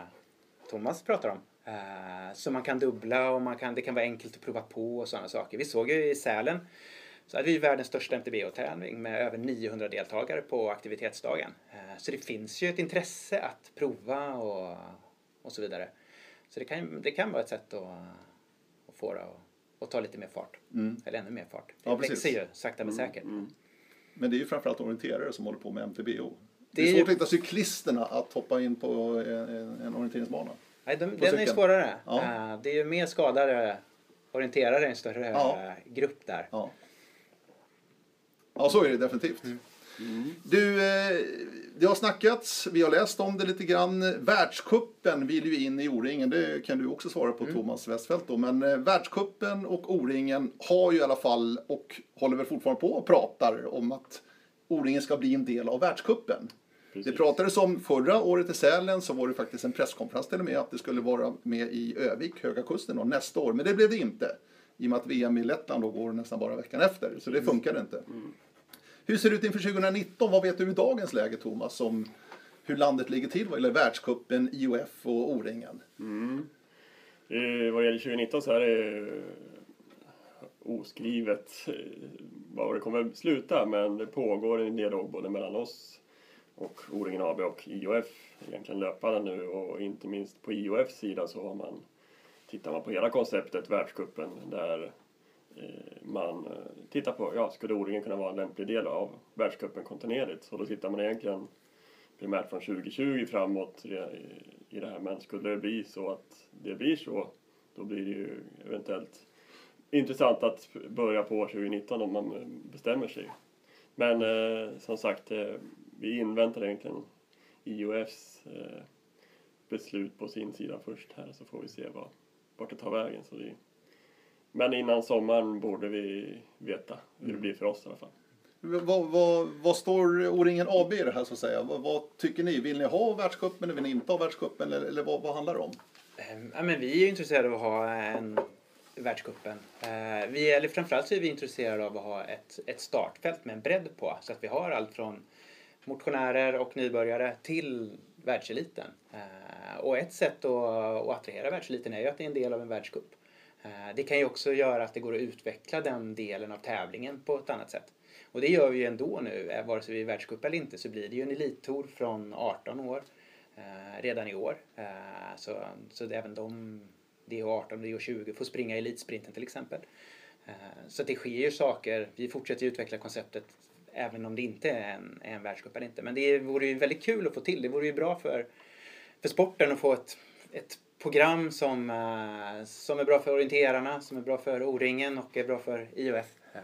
Thomas pratar om. Eh, Så man kan dubbla och man kan, det kan vara enkelt att prova på och sådana saker. Vi såg ju i Sälen så hade vi världens största MTBO-tävling med över 900 deltagare på aktivitetsdagen. Eh, Så det finns ju ett intresse att prova och, och så vidare. Så det kan, det kan vara ett sätt att, att få det att, ta lite mer fart. Eller ännu mer fart. Det Ja, precis. växer ju sakta men säkert. Men det är ju framförallt orienterare som håller på med MTBO. Det Det är är svårt ju- att hitta cyklisterna att hoppa in på en, en, en orienteringsbana. Nej, de, den är cykeln. svårare. Ja. Eh, Det är ju mer skadade orienterare i en större Ja. eh, grupp där. Ja. ja, så är det definitivt. Du, eh, det har snackats, vi har läst om det lite grann. Världskuppen vill ju in i O-ringen, det kan du också svara på Thomas Westfeldt då. Men eh, världskuppen och O-ringen har ju i alla fall, och håller väl fortfarande på och pratar om att O-ringen ska bli en del av världskuppen. Precis. Det pratades om förra året i Sälen så var det faktiskt en presskonferens till och med att det skulle vara med i Övik, Höga Kusten då, nästa år. Men det blev det inte. I och med att VM i Lettland då går nästan bara veckan efter. Så det funkar inte. Hur ser det ut inför 2019? Vad vet du i dagens läge Thomas om hur landet ligger till vad gäller världskuppen, IOF och O-ringen? Mm. Eh, vad gäller 2019 så är det eh, oskrivet eh, var det kommer sluta men det pågår en dialog både mellan oss och O-ringen AB och IOF egentligen löpande nu och inte minst på IOFs sida så har man tittar man på hela konceptet världskuppen där Eh, man eh, tittar på, ja, skulle O-ringen kunna vara en lämplig del av världscupen kontinuerligt? Så då tittar man egentligen primärt från 2020 framåt i, det här. Men skulle det bli så att det blir så, då blir det ju eventuellt intressant att börja på 2019 om man eh, bestämmer sig. Men eh, som sagt, eh, vi inväntar egentligen IOFs eh, beslut på sin sida först här så får vi se vad, vart det tar vägen. Så vi, men innan sommaren borde vi veta hur det blir för oss i alla fall. Vad, vad, vad står O-ringen AB i det här så att säga? Vad, vad tycker ni? Vill ni ha världscupen eller vill ni inte ha världscupen? Eller, eller vad, vad handlar det om? Eh, Ja, men vi är intresserade av att ha en världscupen. Eh, Vi, eller framförallt så är vi intresserade av att ha ett, ett startfält med en bredd på. Så att vi har allt från motionärer och nybörjare till världseliten. Eh, Och ett sätt att, att attrahera världseliten är ju att det är en del av en världscup. Eh, det kan ju också göra att det går att utveckla den delen av tävlingen på ett annat sätt. Och det gör vi ju ändå nu, eh, vare sig vi är världscup eller inte, så blir det ju en elittour från 18 år eh, redan i år. Så, så det, även de, DH18 och DH20 får springa elitsprinten till exempel. Så det sker ju saker. Vi fortsätter utveckla konceptet även om det inte är en, en världscup eller inte. Men det vore ju väldigt kul att få till. Det vore ju bra för, för sporten att få ett, ett program som, uh, som är bra för orienterarna, som är bra för O-ringen och är bra för IOF. Uh, eh,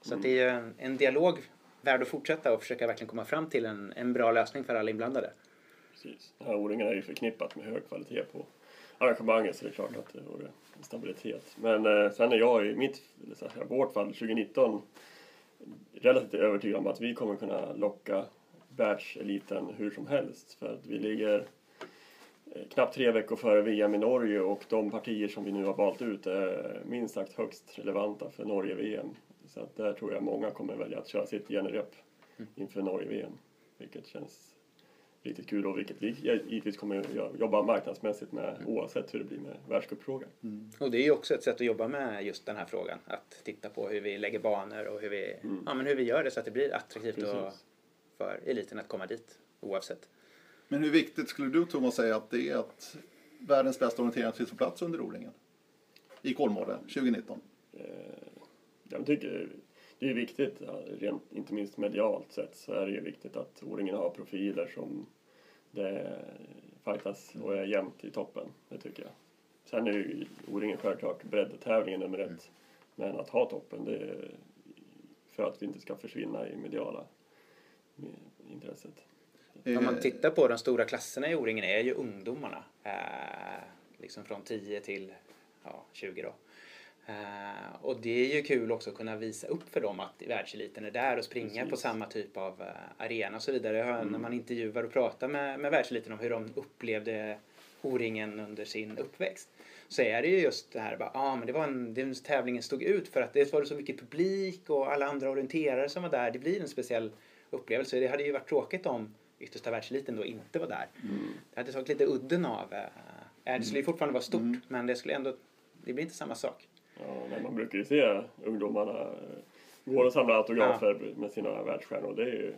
så mm. det är en, en dialog värd att fortsätta och försöka verkligen komma fram till en, en bra lösning för alla inblandade. Precis. Ja, O-ringen är ju förknippat med hög kvalitet på arrangemanget så det är klart att det vore stabilitet. Men eh, sen är jag i mitt, här, vårt fall 2019 relativt övertygad om att vi kommer kunna locka världseliten hur som helst. För att vi ligger knappt tre veckor före VM i Norge och de partier som vi nu har valt ut är minst sagt högst relevanta för Norge-VM. Så att där tror jag många kommer välja att köra sitt genrep mm. inför Norge-VM. Vilket känns riktigt kul och vilket vi givetvis kommer jobba marknadsmässigt med oavsett hur det blir med världscupfrågan. Mm. Och det är ju också ett sätt att jobba med just den här frågan. Att titta på hur vi lägger banor och hur vi, mm. ja, men hur vi gör det så att det blir attraktivt och för eliten att komma dit oavsett. Men hur viktigt skulle du Thomas säga att det är att världens bästa orientering finns på plats under O-ringen? I Kolmården 2019? Eh, jag tycker det är viktigt, rent, inte minst medialt sett, så är det ju viktigt att O-ringen har profiler som det fightas och är jämnt i toppen. Det tycker jag. Sen är ju O-ringen självklart breddtävlingen nummer ett. Mm. Men att ha toppen, det är för att vi inte ska försvinna i mediala eh, intresset. Om man tittar på de stora klasserna i O-ringen är ju ungdomarna. Eh, liksom från 10 till ja, 20 då. Uh, och det är ju kul också att kunna visa upp för dem att världseliten är där och springa Precis. på samma typ av uh, arena och så vidare. Mm. När man intervjuar och pratar med, med världseliten om hur de upplevde O-ringen under sin uppväxt så är det ju just det här, bara, ah, men det var en, den tävlingen stod ut för att det var så mycket publik och alla andra orienterare som var där. Det blir en speciell upplevelse. Det hade ju varit tråkigt om yttersta världseliten då inte var där. Mm. Det hade tagit lite udden av. Uh, det skulle ju fortfarande vara stort mm. men det skulle ändå, det blir inte samma sak. Ja, man brukar ju se ungdomarna eh, gå och samla autografer ja. med sina världsstjärnor. Det är ju,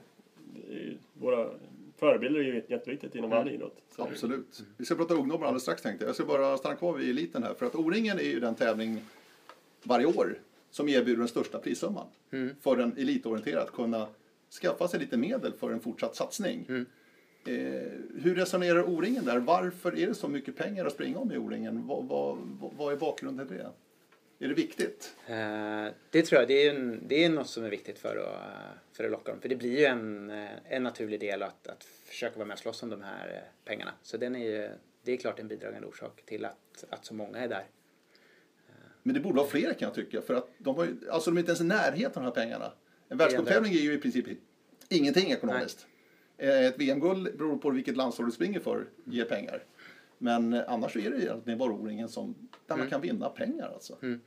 det är ju, våra förebilder är ju jätteviktigt inom all idrott. Så Absolut. Vi ska prata ungdomar alldeles strax tänkte jag. Jag ska bara stanna kvar vid eliten här. För att O-ringen är ju den tävling varje år som erbjuder den största prissumman mm. för en elitorienterad att kunna skaffa sig lite medel för en fortsatt satsning. Mm. Eh, hur resonerar O-ringen där? Varför är det så mycket pengar att springa om i O-ringen? Vad, vad, vad är bakgrunden till det? Är det viktigt? Uh, det tror jag. Det är, en, det är något som är viktigt för att, för att locka dem. För det blir ju en, eh, en naturlig del att, att försöka vara med och slåss om de här eh, pengarna. Så den är ju, det är klart en bidragande orsak till att, att så många är där. Men det borde vara fler kan jag tycka. För att de, har ju, alltså de är inte ens i närheten av de här pengarna. En världscuptävling ger ju i princip ingenting ekonomiskt. Nej. Ett VM-guld beror på vilket landslag du springer för, ger pengar. Men eh, annars är det egentligen bara O-ringen som, där mm. man kan vinna pengar alltså. Mm.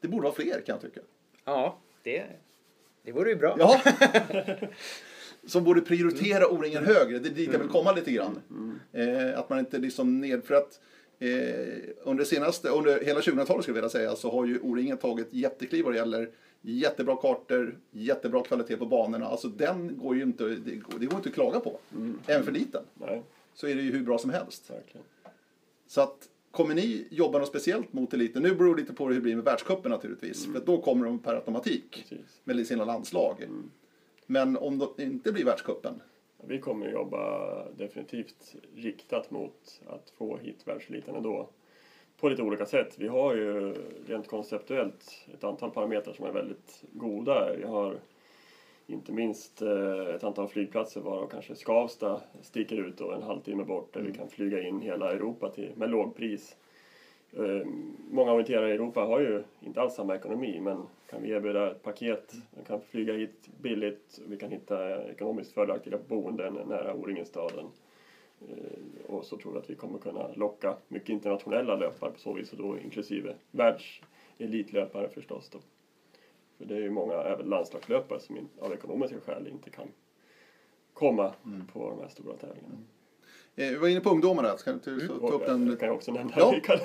Det borde vara fler kan jag tycka. Ja, det, det vore ju bra. Ja. (laughs) som borde prioritera O-ringen högre, det är dit jag vill komma lite grann. Mm. Eh, att man inte liksom ned, för att eh, under senaste, under hela 2000-talet skulle jag vilja säga, så har ju O-ringen tagit jättekliv vad det gäller jättebra kartor, jättebra kvalitet på banorna. Alltså den går ju inte, det går, det går inte att klaga på. Mm. Även för liten. Nej så är det ju hur bra som helst. Verkligen. Så att kommer ni jobba något speciellt mot eliten? Nu beror det lite på hur det blir med världscupen naturligtvis. Mm. För då kommer de per automatik Precis. med sina landslag. Mm. Men om det inte blir världscupen? Vi kommer jobba definitivt riktat mot att få hit världseliten ändå. På lite olika sätt. Vi har ju rent konceptuellt ett antal parametrar som är väldigt goda. Vi har inte minst eh, ett antal flygplatser varav kanske Skavsta sticker ut och en halvtimme bort där mm. vi kan flyga in hela Europa till, med lågpris. Eh, många orienterare i Europa har ju inte alls samma ekonomi men kan vi erbjuda ett paket, man kan flyga hit billigt, vi kan hitta ekonomiskt fördelaktiga boenden nära O-ringen-staden. Eh, och så tror jag att vi kommer kunna locka mycket internationella löpare på så vis och då inklusive världselitlöpare förstås. Då. För det är ju många även landslagslöpare som av ekonomiska skäl inte kan komma mm. på de här stora tävlingarna. Mm. Eh, vi var inne på ungdomarna. Ska du ta, ta upp den? Det kan jag också nämna. Ja. Vi, (laughs) kan,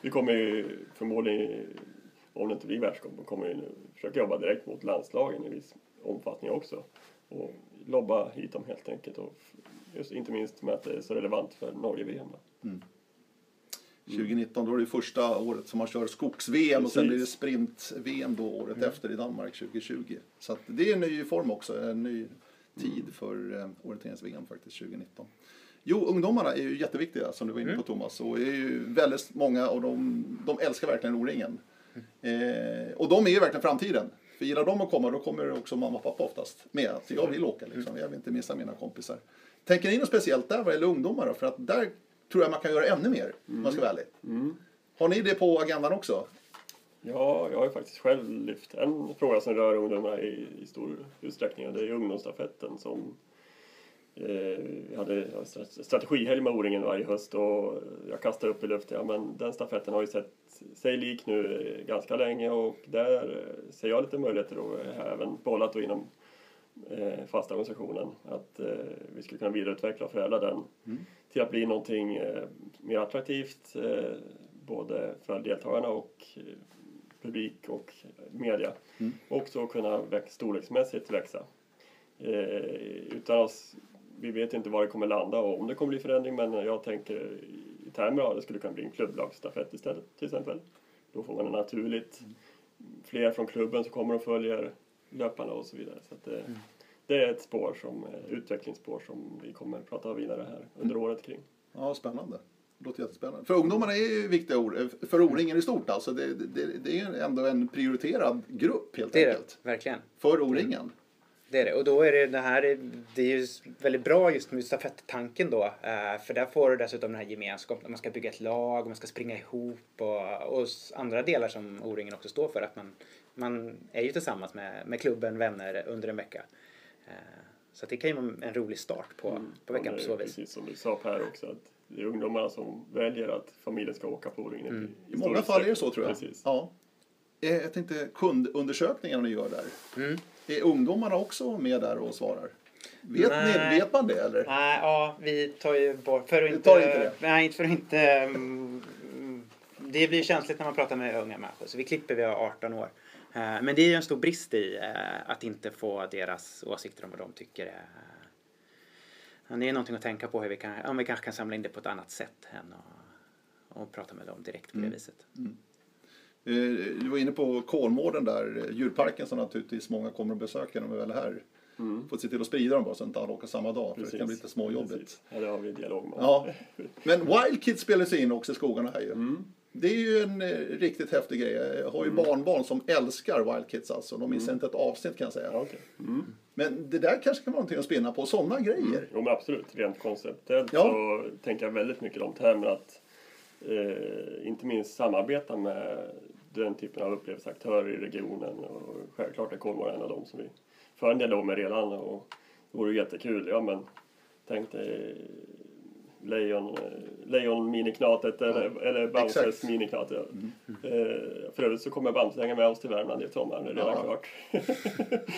vi kommer ju förmodligen, om det inte blir världscup, kommer ju försöka jobba direkt mot landslagen i viss omfattning också. Och lobba hit dem helt enkelt och just inte minst med att det är så relevant för Norge-VM. 2019 då är det första året som man kör skogs-VM och sen blir det sprint-VM då året efter i Danmark 2020. Så det är en ny form också, en ny tid för eh, orienterings-VM faktiskt 2019. Jo, ungdomarna är ju jätteviktiga som du var inne på Thomas och är ju väldigt många och de, de älskar verkligen O-ringen. Eh, och de är ju verkligen framtiden. För gillar de att komma då kommer också mamma och pappa oftast med. Att jag vill åka liksom, jag vill inte missa mina kompisar. Tänker ni något speciellt där vad gäller ungdomar då? För att där tror jag man kan göra ännu mer om man ska vara ärlig. Har ni det på agendan också? Ja, jag har ju faktiskt själv lyft en fråga som rör ungdomar i, i stor utsträckning och det är ungdomsstafetten som eh, vi hade strategihelg med O-ringen varje höst och jag kastade upp i luften, ja men den stafetten har ju sett sig lik nu ganska länge och där ser jag lite möjligheter och har även bollat då inom eh, fasta organisationen att eh, vi skulle kunna vidareutveckla och förädla den till att bli någonting eh, mer attraktivt eh, både för deltagarna och eh, publik och media. Och så kunna väx, storleksmässigt växa. Eh, utan oss, vi vet inte var det kommer landa och om det kommer bli förändring men jag tänker i termer av det skulle kunna bli en klubblagsstafett istället till exempel. Då får man en naturligt fler från klubben som kommer och följer löparna och så vidare. Så att det, det är ett spår som, eh, utvecklingsspår som vi kommer att prata vidare här under året kring. Ja, spännande. Det låter jättespännande. För ungdomarna är ju viktiga ord, eh, för O-ringen i stort alltså. Det, det, det är ju ändå en prioriterad grupp helt Det är det, enkelt. verkligen. För O-ringen. Det är det. Och då är det det här, det är ju väldigt bra just med stafettanken då. eh, För där får du dessutom den här gemenskapen, man ska bygga ett lag, man ska springa ihop och, och andra delar som O-ringen också står för. Att man, man är ju tillsammans med, med klubben, vänner under en vecka. Eh, Så det kan ju vara en rolig start på, på veckan Ja, på så vis. Precis som du sa Per också att det är ungdomarna som väljer att familjen ska åka på O-ringen. Mm. I många fall är det så tror jag. Precis. Ja. Eh, Jag tänkte kundundersökningarna ni gör där. Mm. Är ungdomarna också med där och svarar? Vet, ni, vet man det eller? Nej, ja, vi tar ju bort... För att Vi inte, tar inte det. Nej, inte för att inte... mm, mm, Det blir känsligt när man pratar med unga människor, så vi klipper vid 18 år. Eh, Men det är ju en stor brist i eh, att inte få deras åsikter om vad de tycker är... Ja, Det är någonting att tänka på hur vi kan, om vi kanske kan samla in det på ett annat sätt än att och prata med dem direkt på det viset. Eh, Du var inne på Kolmården där, eh, djurparken som naturligtvis många kommer att besöka när de är väl här. Får se till att sprida dem bara så att inte alla åker samma dag, för det kan bli lite småjobbigt. Precis. Ja, det har vi dialog med. Ja. Men Wild Kids spelar sig in också i skogarna här ju. Mm. Det är ju en eh, riktigt häftig grej. Jag har ju barnbarn som älskar Wild Kids alltså. De missar inte ett avsnitt kan jag säga. Okej. mm. Men det där kanske kan vara någonting att spinna på, sådana grejer. Jo men absolut, rent konceptuellt Ja. så tänker jag väldigt mycket de termerna att eh, inte minst samarbeta med den typen av upplevelseaktörer i regionen och självklart är Kolmården en av dem som vi för en dialog med redan och det vore jättekul. Ja men tänk dig Lejon, eh, lejon miniknatet eller, eller Bamses miniknat. Ja. Eh, för övrigt så kommer Bamse hänga med oss till Värmland i sommar. Det är redan Ja. klart.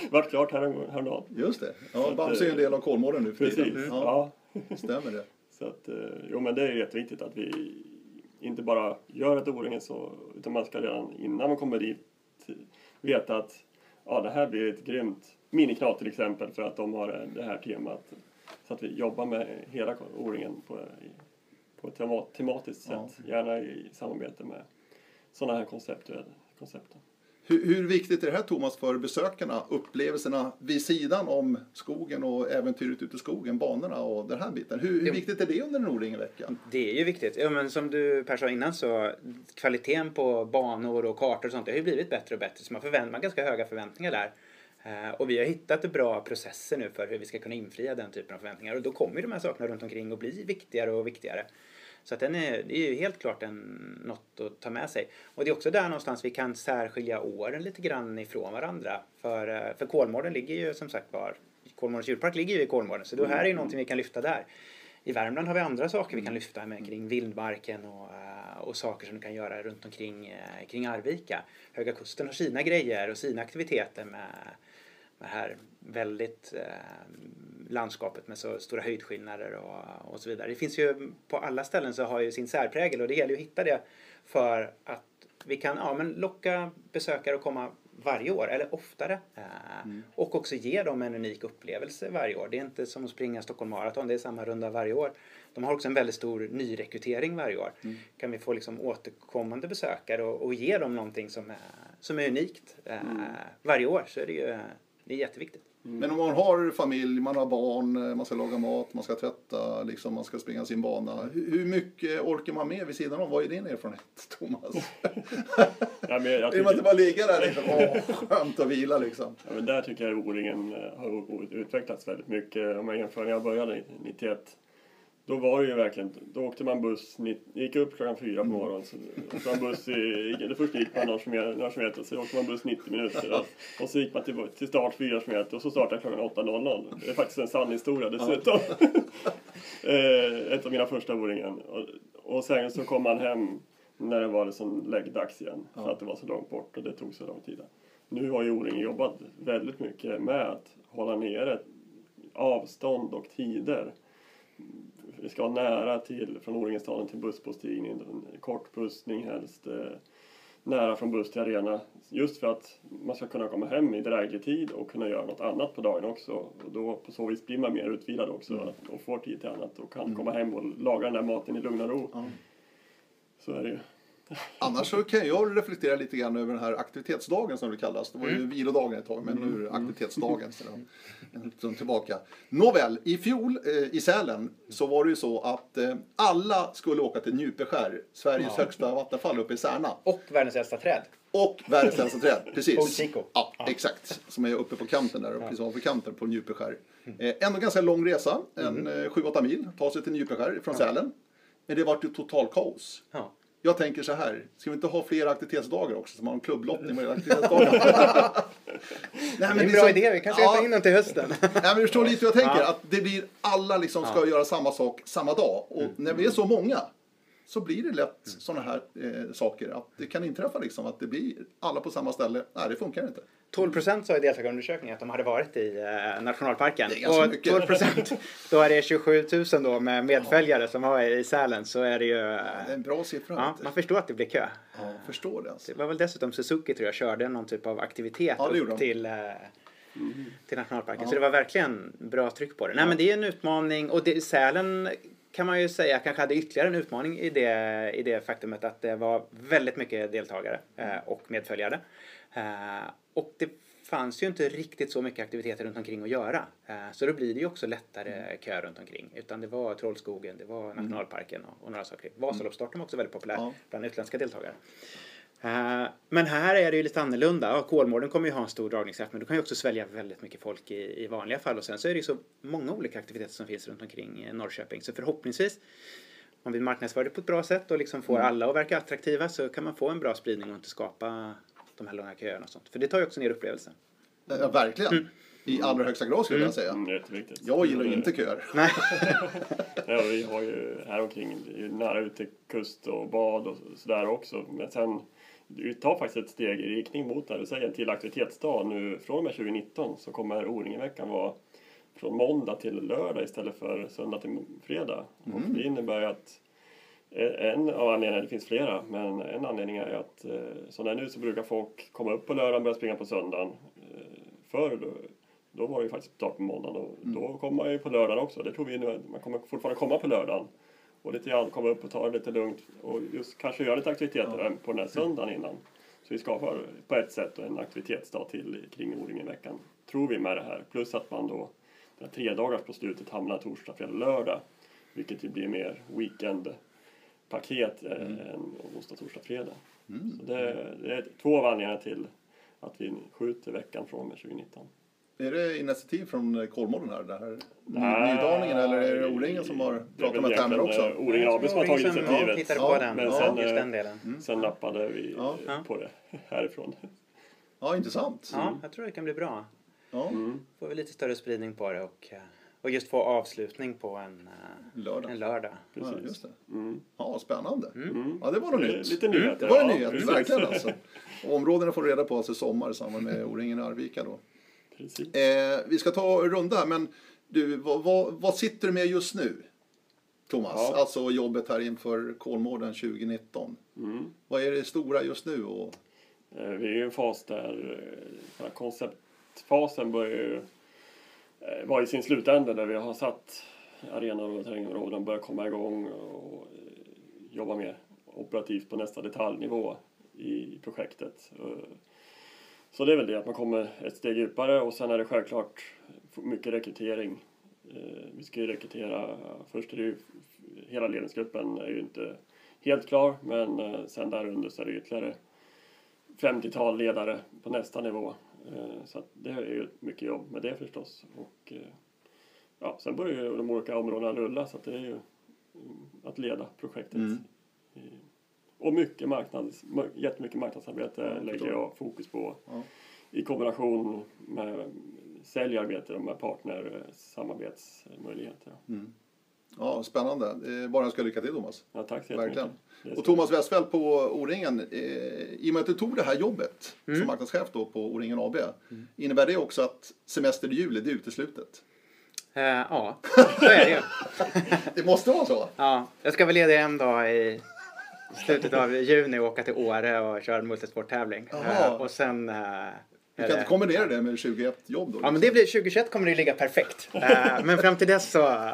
(laughs) Vart klart här, häromdagen. Just det. Ja, Bamse är ju en del av Kolmården nu för Precis. tiden. Ja. Ja, stämmer det. (laughs) Så att, eh, jo men det är jätteviktigt att vi inte bara gör ett O-ringen så, utan man ska redan innan man kommer dit veta att ja, det här blir ett grymt miniknat till exempel för att de har det här temat. Så att vi jobbar med hela O-ringen på, på ett tema- tematiskt Ja. sätt, gärna i samarbete med sådana här konceptuella koncept. Hur, hur viktigt är det här Thomas för besökarna? Upplevelserna vid sidan om skogen och äventyret ute i skogen, banorna och den här biten. Hur, hur viktigt är det under en O-ringen-vecka? Det är ju viktigt. Ja, men som du Per sa innan så kvaliteten på banor och kartor och sånt det har ju blivit bättre och bättre. Så man förväntar man har ganska höga förväntningar där. Eh, Och vi har hittat bra processer nu för hur vi ska kunna infria den typen av förväntningar. Och då kommer de här sakerna runt omkring att bli viktigare och viktigare. Så att den är, det är ju helt klart en, något att ta med sig. Och det är också där någonstans vi kan särskilja åren lite grann ifrån varandra. För, eh, för Kolmården ligger ju som sagt var, Kolmårdens djurpark ligger ju i Kolmården. Så det här är ju någonting vi kan lyfta där. I Värmland har vi andra saker vi kan lyfta med kring vildmarken och, eh, och saker som du kan göra runt omkring kring Arvika. Höga Kusten har sina grejer och sina aktiviteter med det här väldigt eh, landskapet med så stora höjdskillnader och, och så vidare. Det finns ju på alla ställen så har ju sin särprägel och det gäller ju att hitta det för att vi kan ja, men locka besökare att komma varje år, eller oftare. Mm. Och också ge dem en unik upplevelse varje år. Det är inte som att springa Stockholm Marathon, det är samma runda varje år. De har också en väldigt stor nyrekrytering varje år. Mm. Kan vi få liksom återkommande besökare och, och ge dem någonting som är, som är unikt mm. varje år så är det ju det är jätteviktigt. Mm. Men om man har familj, man har barn, eh, man ska laga mat, man ska tvätta, liksom, man ska springa sin bana. Hur, mycket orkar man med vid sidan om? Vad är din erfarenhet, (laughs) Thomas? (laughs) ja, men jag (laughs) tycker... inte bara ligga där liksom, åh, skönt att vila liksom. Ja, men där tycker jag O-ringen eh, har utvecklats väldigt mycket. Om man jämför när jag började 91 då var det ju verkligen, då åkte man buss, gick upp klockan fyra på morgonen. Så åkte man buss i, först gick man några kilometer, så åkte man buss 90 minuter. Och, och så gick man till, till start fyra kilometer och så startade klockan 8.00. Det är faktiskt en sann historia dessutom. (laughs) eh, ett av mina första O-ringen. Och, och sen så kom man hem när det var liksom läggdags igen. För att det var så långt bort och det tog så lång tid. Nu har ju O-ringen jobbat väldigt mycket med att hålla nere avstånd och tider vi ska ha nära till från O-ringestaden till busspåstigning, kort bussning helst, eh, nära från buss till arena. Just för att man ska kunna komma hem i dräglig tid och kunna göra något annat på dagen också. Och då på så vis blir man mer utvilad också mm. och får tid till annat och kan mm. komma hem och laga den där maten i lugn och ro. Mm. Så är det ju. Annars så kan jag reflektera lite grann över den här aktivitetsdagen som det kallas. Det var ju mm. vilodagen ett tag, men nu är det mm. aktivitetsdagen. (laughs) Så tillbaka. Nåväl, i fjol eh, i Sälen så var det ju så att eh, alla skulle åka till Njupeskär, Sveriges ja. högsta vattenfall uppe i Särna. Och världens äldsta träd. Och världens äldsta träd, (laughs) precis. Ja, ja, exakt. Som är uppe på kanten där, precis ovanför kanten på Njupeskär. Mm. Eh, ändå ganska lång resa, en mm. 7-8 eh, mil, ta sig till Njupeskär från Sälen. Men det vart ju total kaos. Ja. Jag tänker så här, ska vi inte ha fler aktivitetsdagar också? Så man har en klubblottning med aktivitetsdagar. (laughs) Nej, men det är en bra så, idé, vi kanske ja, ta in den till hösten. Nej, men du förstår lite hur jag tänker, ja. att det blir alla liksom ska ja. göra samma sak samma dag. Och mm. när vi är så många så blir det lätt mm. sådana här eh, saker. Att det kan inträffa liksom att det blir alla på samma ställe. Nej, det funkar inte. 12 procent sa i deltagarundersökningen att de hade varit i eh, nationalparken. Det är och mycket. 12 procent, (laughs) då är det 27 000 då med medföljare ja. som var i Sälen så är det ju... Ja, det är en bra siffra. Ja, man förstår att det blir kö. Ja, förstår det alltså. Det var väl dessutom Suzuki tror jag körde någon typ av aktivitet ja, upp till eh, Mm. till nationalparken. Ja. Så det var verkligen bra tryck på det. Nej men det är en utmaning och det, Sälen kan man ju säga kanske hade ytterligare en utmaning i det, i det faktumet att det var väldigt mycket deltagare eh, och medföljare. Eh, och det fanns ju inte riktigt så mycket aktiviteter runt omkring att göra. Eh, så då blir det ju också lättare mm. kö runt omkring. Utan det var Trollskogen, det var mm. nationalparken och, och några saker. Vasaloppsstarten var också väldigt populär ja. bland utländska deltagare. Eh, men här är det ju lite annorlunda. Ja, Kolmården kommer ju ha en stor dragningskraft men du kan ju också svälja väldigt mycket folk i, i vanliga fall. Och sen så är det ju så många olika aktiviteter som finns runt omkring Norrköping. Så förhoppningsvis om vi marknadsför det på ett bra sätt och liksom får mm. alla att verka attraktiva så kan man få en bra spridning och inte skapa de här långa köerna och sånt. För det tar ju också ner upplevelsen. Ja, verkligen. Mm. I allra högsta grad skulle mm. jag säga. Mm, jag gillar ju inte köer. (laughs) Nej. (laughs) ja, vi har ju här omkring nära ut till kust och bad och sådär också. Men sen vi tar faktiskt ett steg i riktning mot det du säger, till aktivitetsdag. Nu från och med 2019 så kommer O-ringeveckan vara från måndag till lördag istället för söndag till fredag. Mm. Och det innebär att en av anledningarna, det finns flera, men en anledning är att eh, som det är nu så brukar folk komma upp på lördagen och börja springa på söndagen. Eh, förr då, då var det ju faktiskt start på måndagen och mm. då kommer man ju på lördagen också. Det tror vi nu, man kommer fortfarande komma på lördagen och lite grann komma upp och ta det lite lugnt och just kanske göra lite aktiviteter ja. på den här söndagen innan. Så vi skapar på ett sätt en aktivitetsdag till kring O-ringen-veckan, tror vi med det här. Plus att man då, den tre dagars på slutet hamnar torsdag, fredag, lördag. Vilket ju blir mer weekendpaket eh, mm. än onsdag, torsdag, fredag. Mm. Så det, det, är två av anledningarna till att vi skjuter veckan från med 2019. Är det initiativ från Kolmården här? Det här Nydaningen eller är det O-ringen som har pratat med Terner också? Eh, O-ringen AB som har tagit initiativet. Ja, på den. Men sen, just den delen. Mm. sen nappade vi ja. på det (laughs) härifrån. Ja, intressant. Ja, jag tror det kan bli bra. Ja. Mm. Får vi lite större spridning på det och, eh, och just få avslutning på en eh, lördag. En lördag. Precis. Ja, just det. Mm. ja spännande. Mm. Ja, det var något nytt. Lite nyheter. Det var en nyhet, ja, verkligen alltså. Och (laughs) områdena får reda på alltså sommar i samband med O-ringen i Arvika då. Eh, vi ska ta en runda här, men du, vad, vad, vad, sitter du med just nu? Thomas, ja. alltså jobbet här inför Kolmården 2019. Mm. Vad är det stora just nu? Och... Eh, vi är i en fas där eh, konceptfasen börjar ju eh, vara i sin slutända där vi har satt arenor och terrängområden och börjar komma igång och jobba mer operativt på nästa detaljnivå i projektet. Så det är väl det, att man kommer ett steg djupare och sen är det självklart mycket rekrytering. Vi ska ju rekrytera, först är det ju, hela ledningsgruppen är ju inte helt klar men sen där under så är det ytterligare 50-tal ledare på nästa nivå. Eh, så det är ju mycket jobb med det förstås. Och, eh, ja, sen börjar ju de olika områdena rulla så det är ju mm, att leda projektet. Mm. Och mycket marknads, jättemycket marknadsarbete ja, lägger jag fokus på ja. i kombination med säljarbete och med partnersamarbetsmöjligheter. Mm. Ja, spännande. Bara jag ska lycka till Thomas. Ja, tack så Verkligen. Och Thomas Westfeldt på O-ringen, eh, i och med att du tog det här jobbet mm. som marknadschef då på O-ringen AB, mm. innebär det också att semester i juli, det är uteslutet? Uh, ja, så är det ju. (laughs) det måste vara så? Ja, jag ska väl leda en dag i slutet av juni och åka till Åre och köra en multisporttävling. Uh, och sen uh, du kan inte kombinera det med 21 jobb då? Liksom. Ja, men det blir, 2021 kommer det ligga perfekt. (laughs) men fram till dess så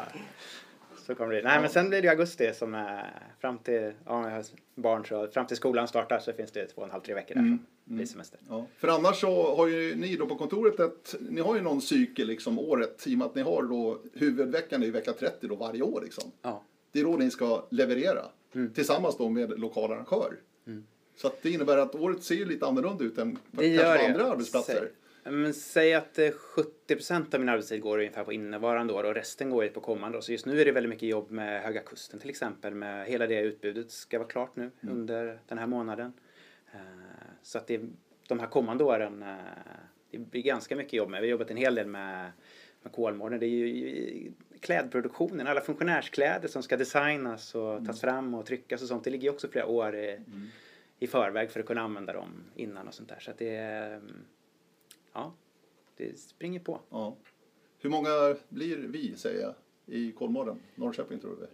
så kommer det. Nej, ja. men sen blir det augusti som är fram till, ja, jag har barn så fram till skolan startar så finns det två och en halv, tre veckor där mm. som blir mm. semester. Ja. För annars så har ju ni då på kontoret ett, ni har ju någon cykel liksom året i och med att ni har då huvudveckan i vecka 30 då varje år liksom. Ja. Det är då ni ska leverera mm. tillsammans då med lokal arrangör. Mm. Så att det innebär att året ser lite annorlunda ut än på kanske andra arbetsplatser. Men säg att 70% av min arbetstid går ungefär på innevarande år och resten går på kommande år. Så just nu är det väldigt mycket jobb med Höga Kusten till exempel. Med hela det utbudet ska vara klart nu mm. under den här månaden. Eh, så att det, de här kommande åren, eh, det blir ganska mycket jobb med. Vi har jobbat en hel del med, med Kolmården. Det är ju klädproduktionen, alla funktionärskläder som ska designas och tas mm. fram och tryckas och sånt. Det ligger ju också flera år i, mm. i förväg för att kunna använda dem innan och sånt där. Så att det mm, ja, det springer på. Ja. Hur många blir vi, säger jag, i Kolmården? Norrköping, tror du?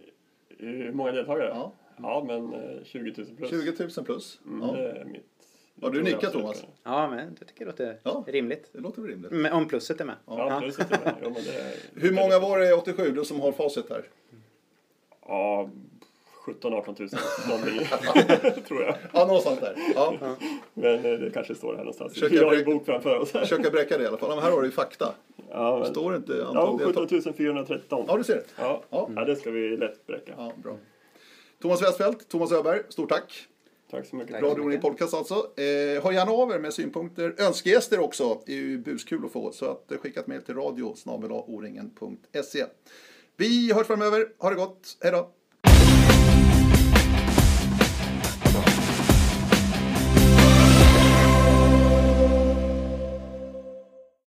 Hur många deltagare? Ja, ja men 20 000 plus. 20 000 plus? Mm, ja. Det är mitt. Har du nickat Thomas? Ja, men jag tycker det låter ja, rimligt. Det låter rimligt. Men om plusset är med. Ja, plusset är med. Ja, men det är... Hur många var det 87, du som har facit här? Ja, 17 18 000 någonting, tror jag. Ja, någonstans där. Ja. Men eh, det kanske står här någonstans. Försöka Vi har en bok framför oss. Försöka bräcka det i alla fall. Men här har du ju fakta. Ja, men... Står inte antal Ja, 17 413. Ja, du ser. Ja. Ja. ja, det ska vi lätt bräcka. Ja, bra. Thomas Westfeldt, Thomas Öberg, stort tack. Tack så mycket. Radio Ring Podcast alltså. Eh, hör gärna av er med synpunkter. Önskegäster också. Det är ju buskul att få. Så att, eh, skicka ett mejl till radio oringen.se. Vi hörs framöver. Ha det gott. Hej då.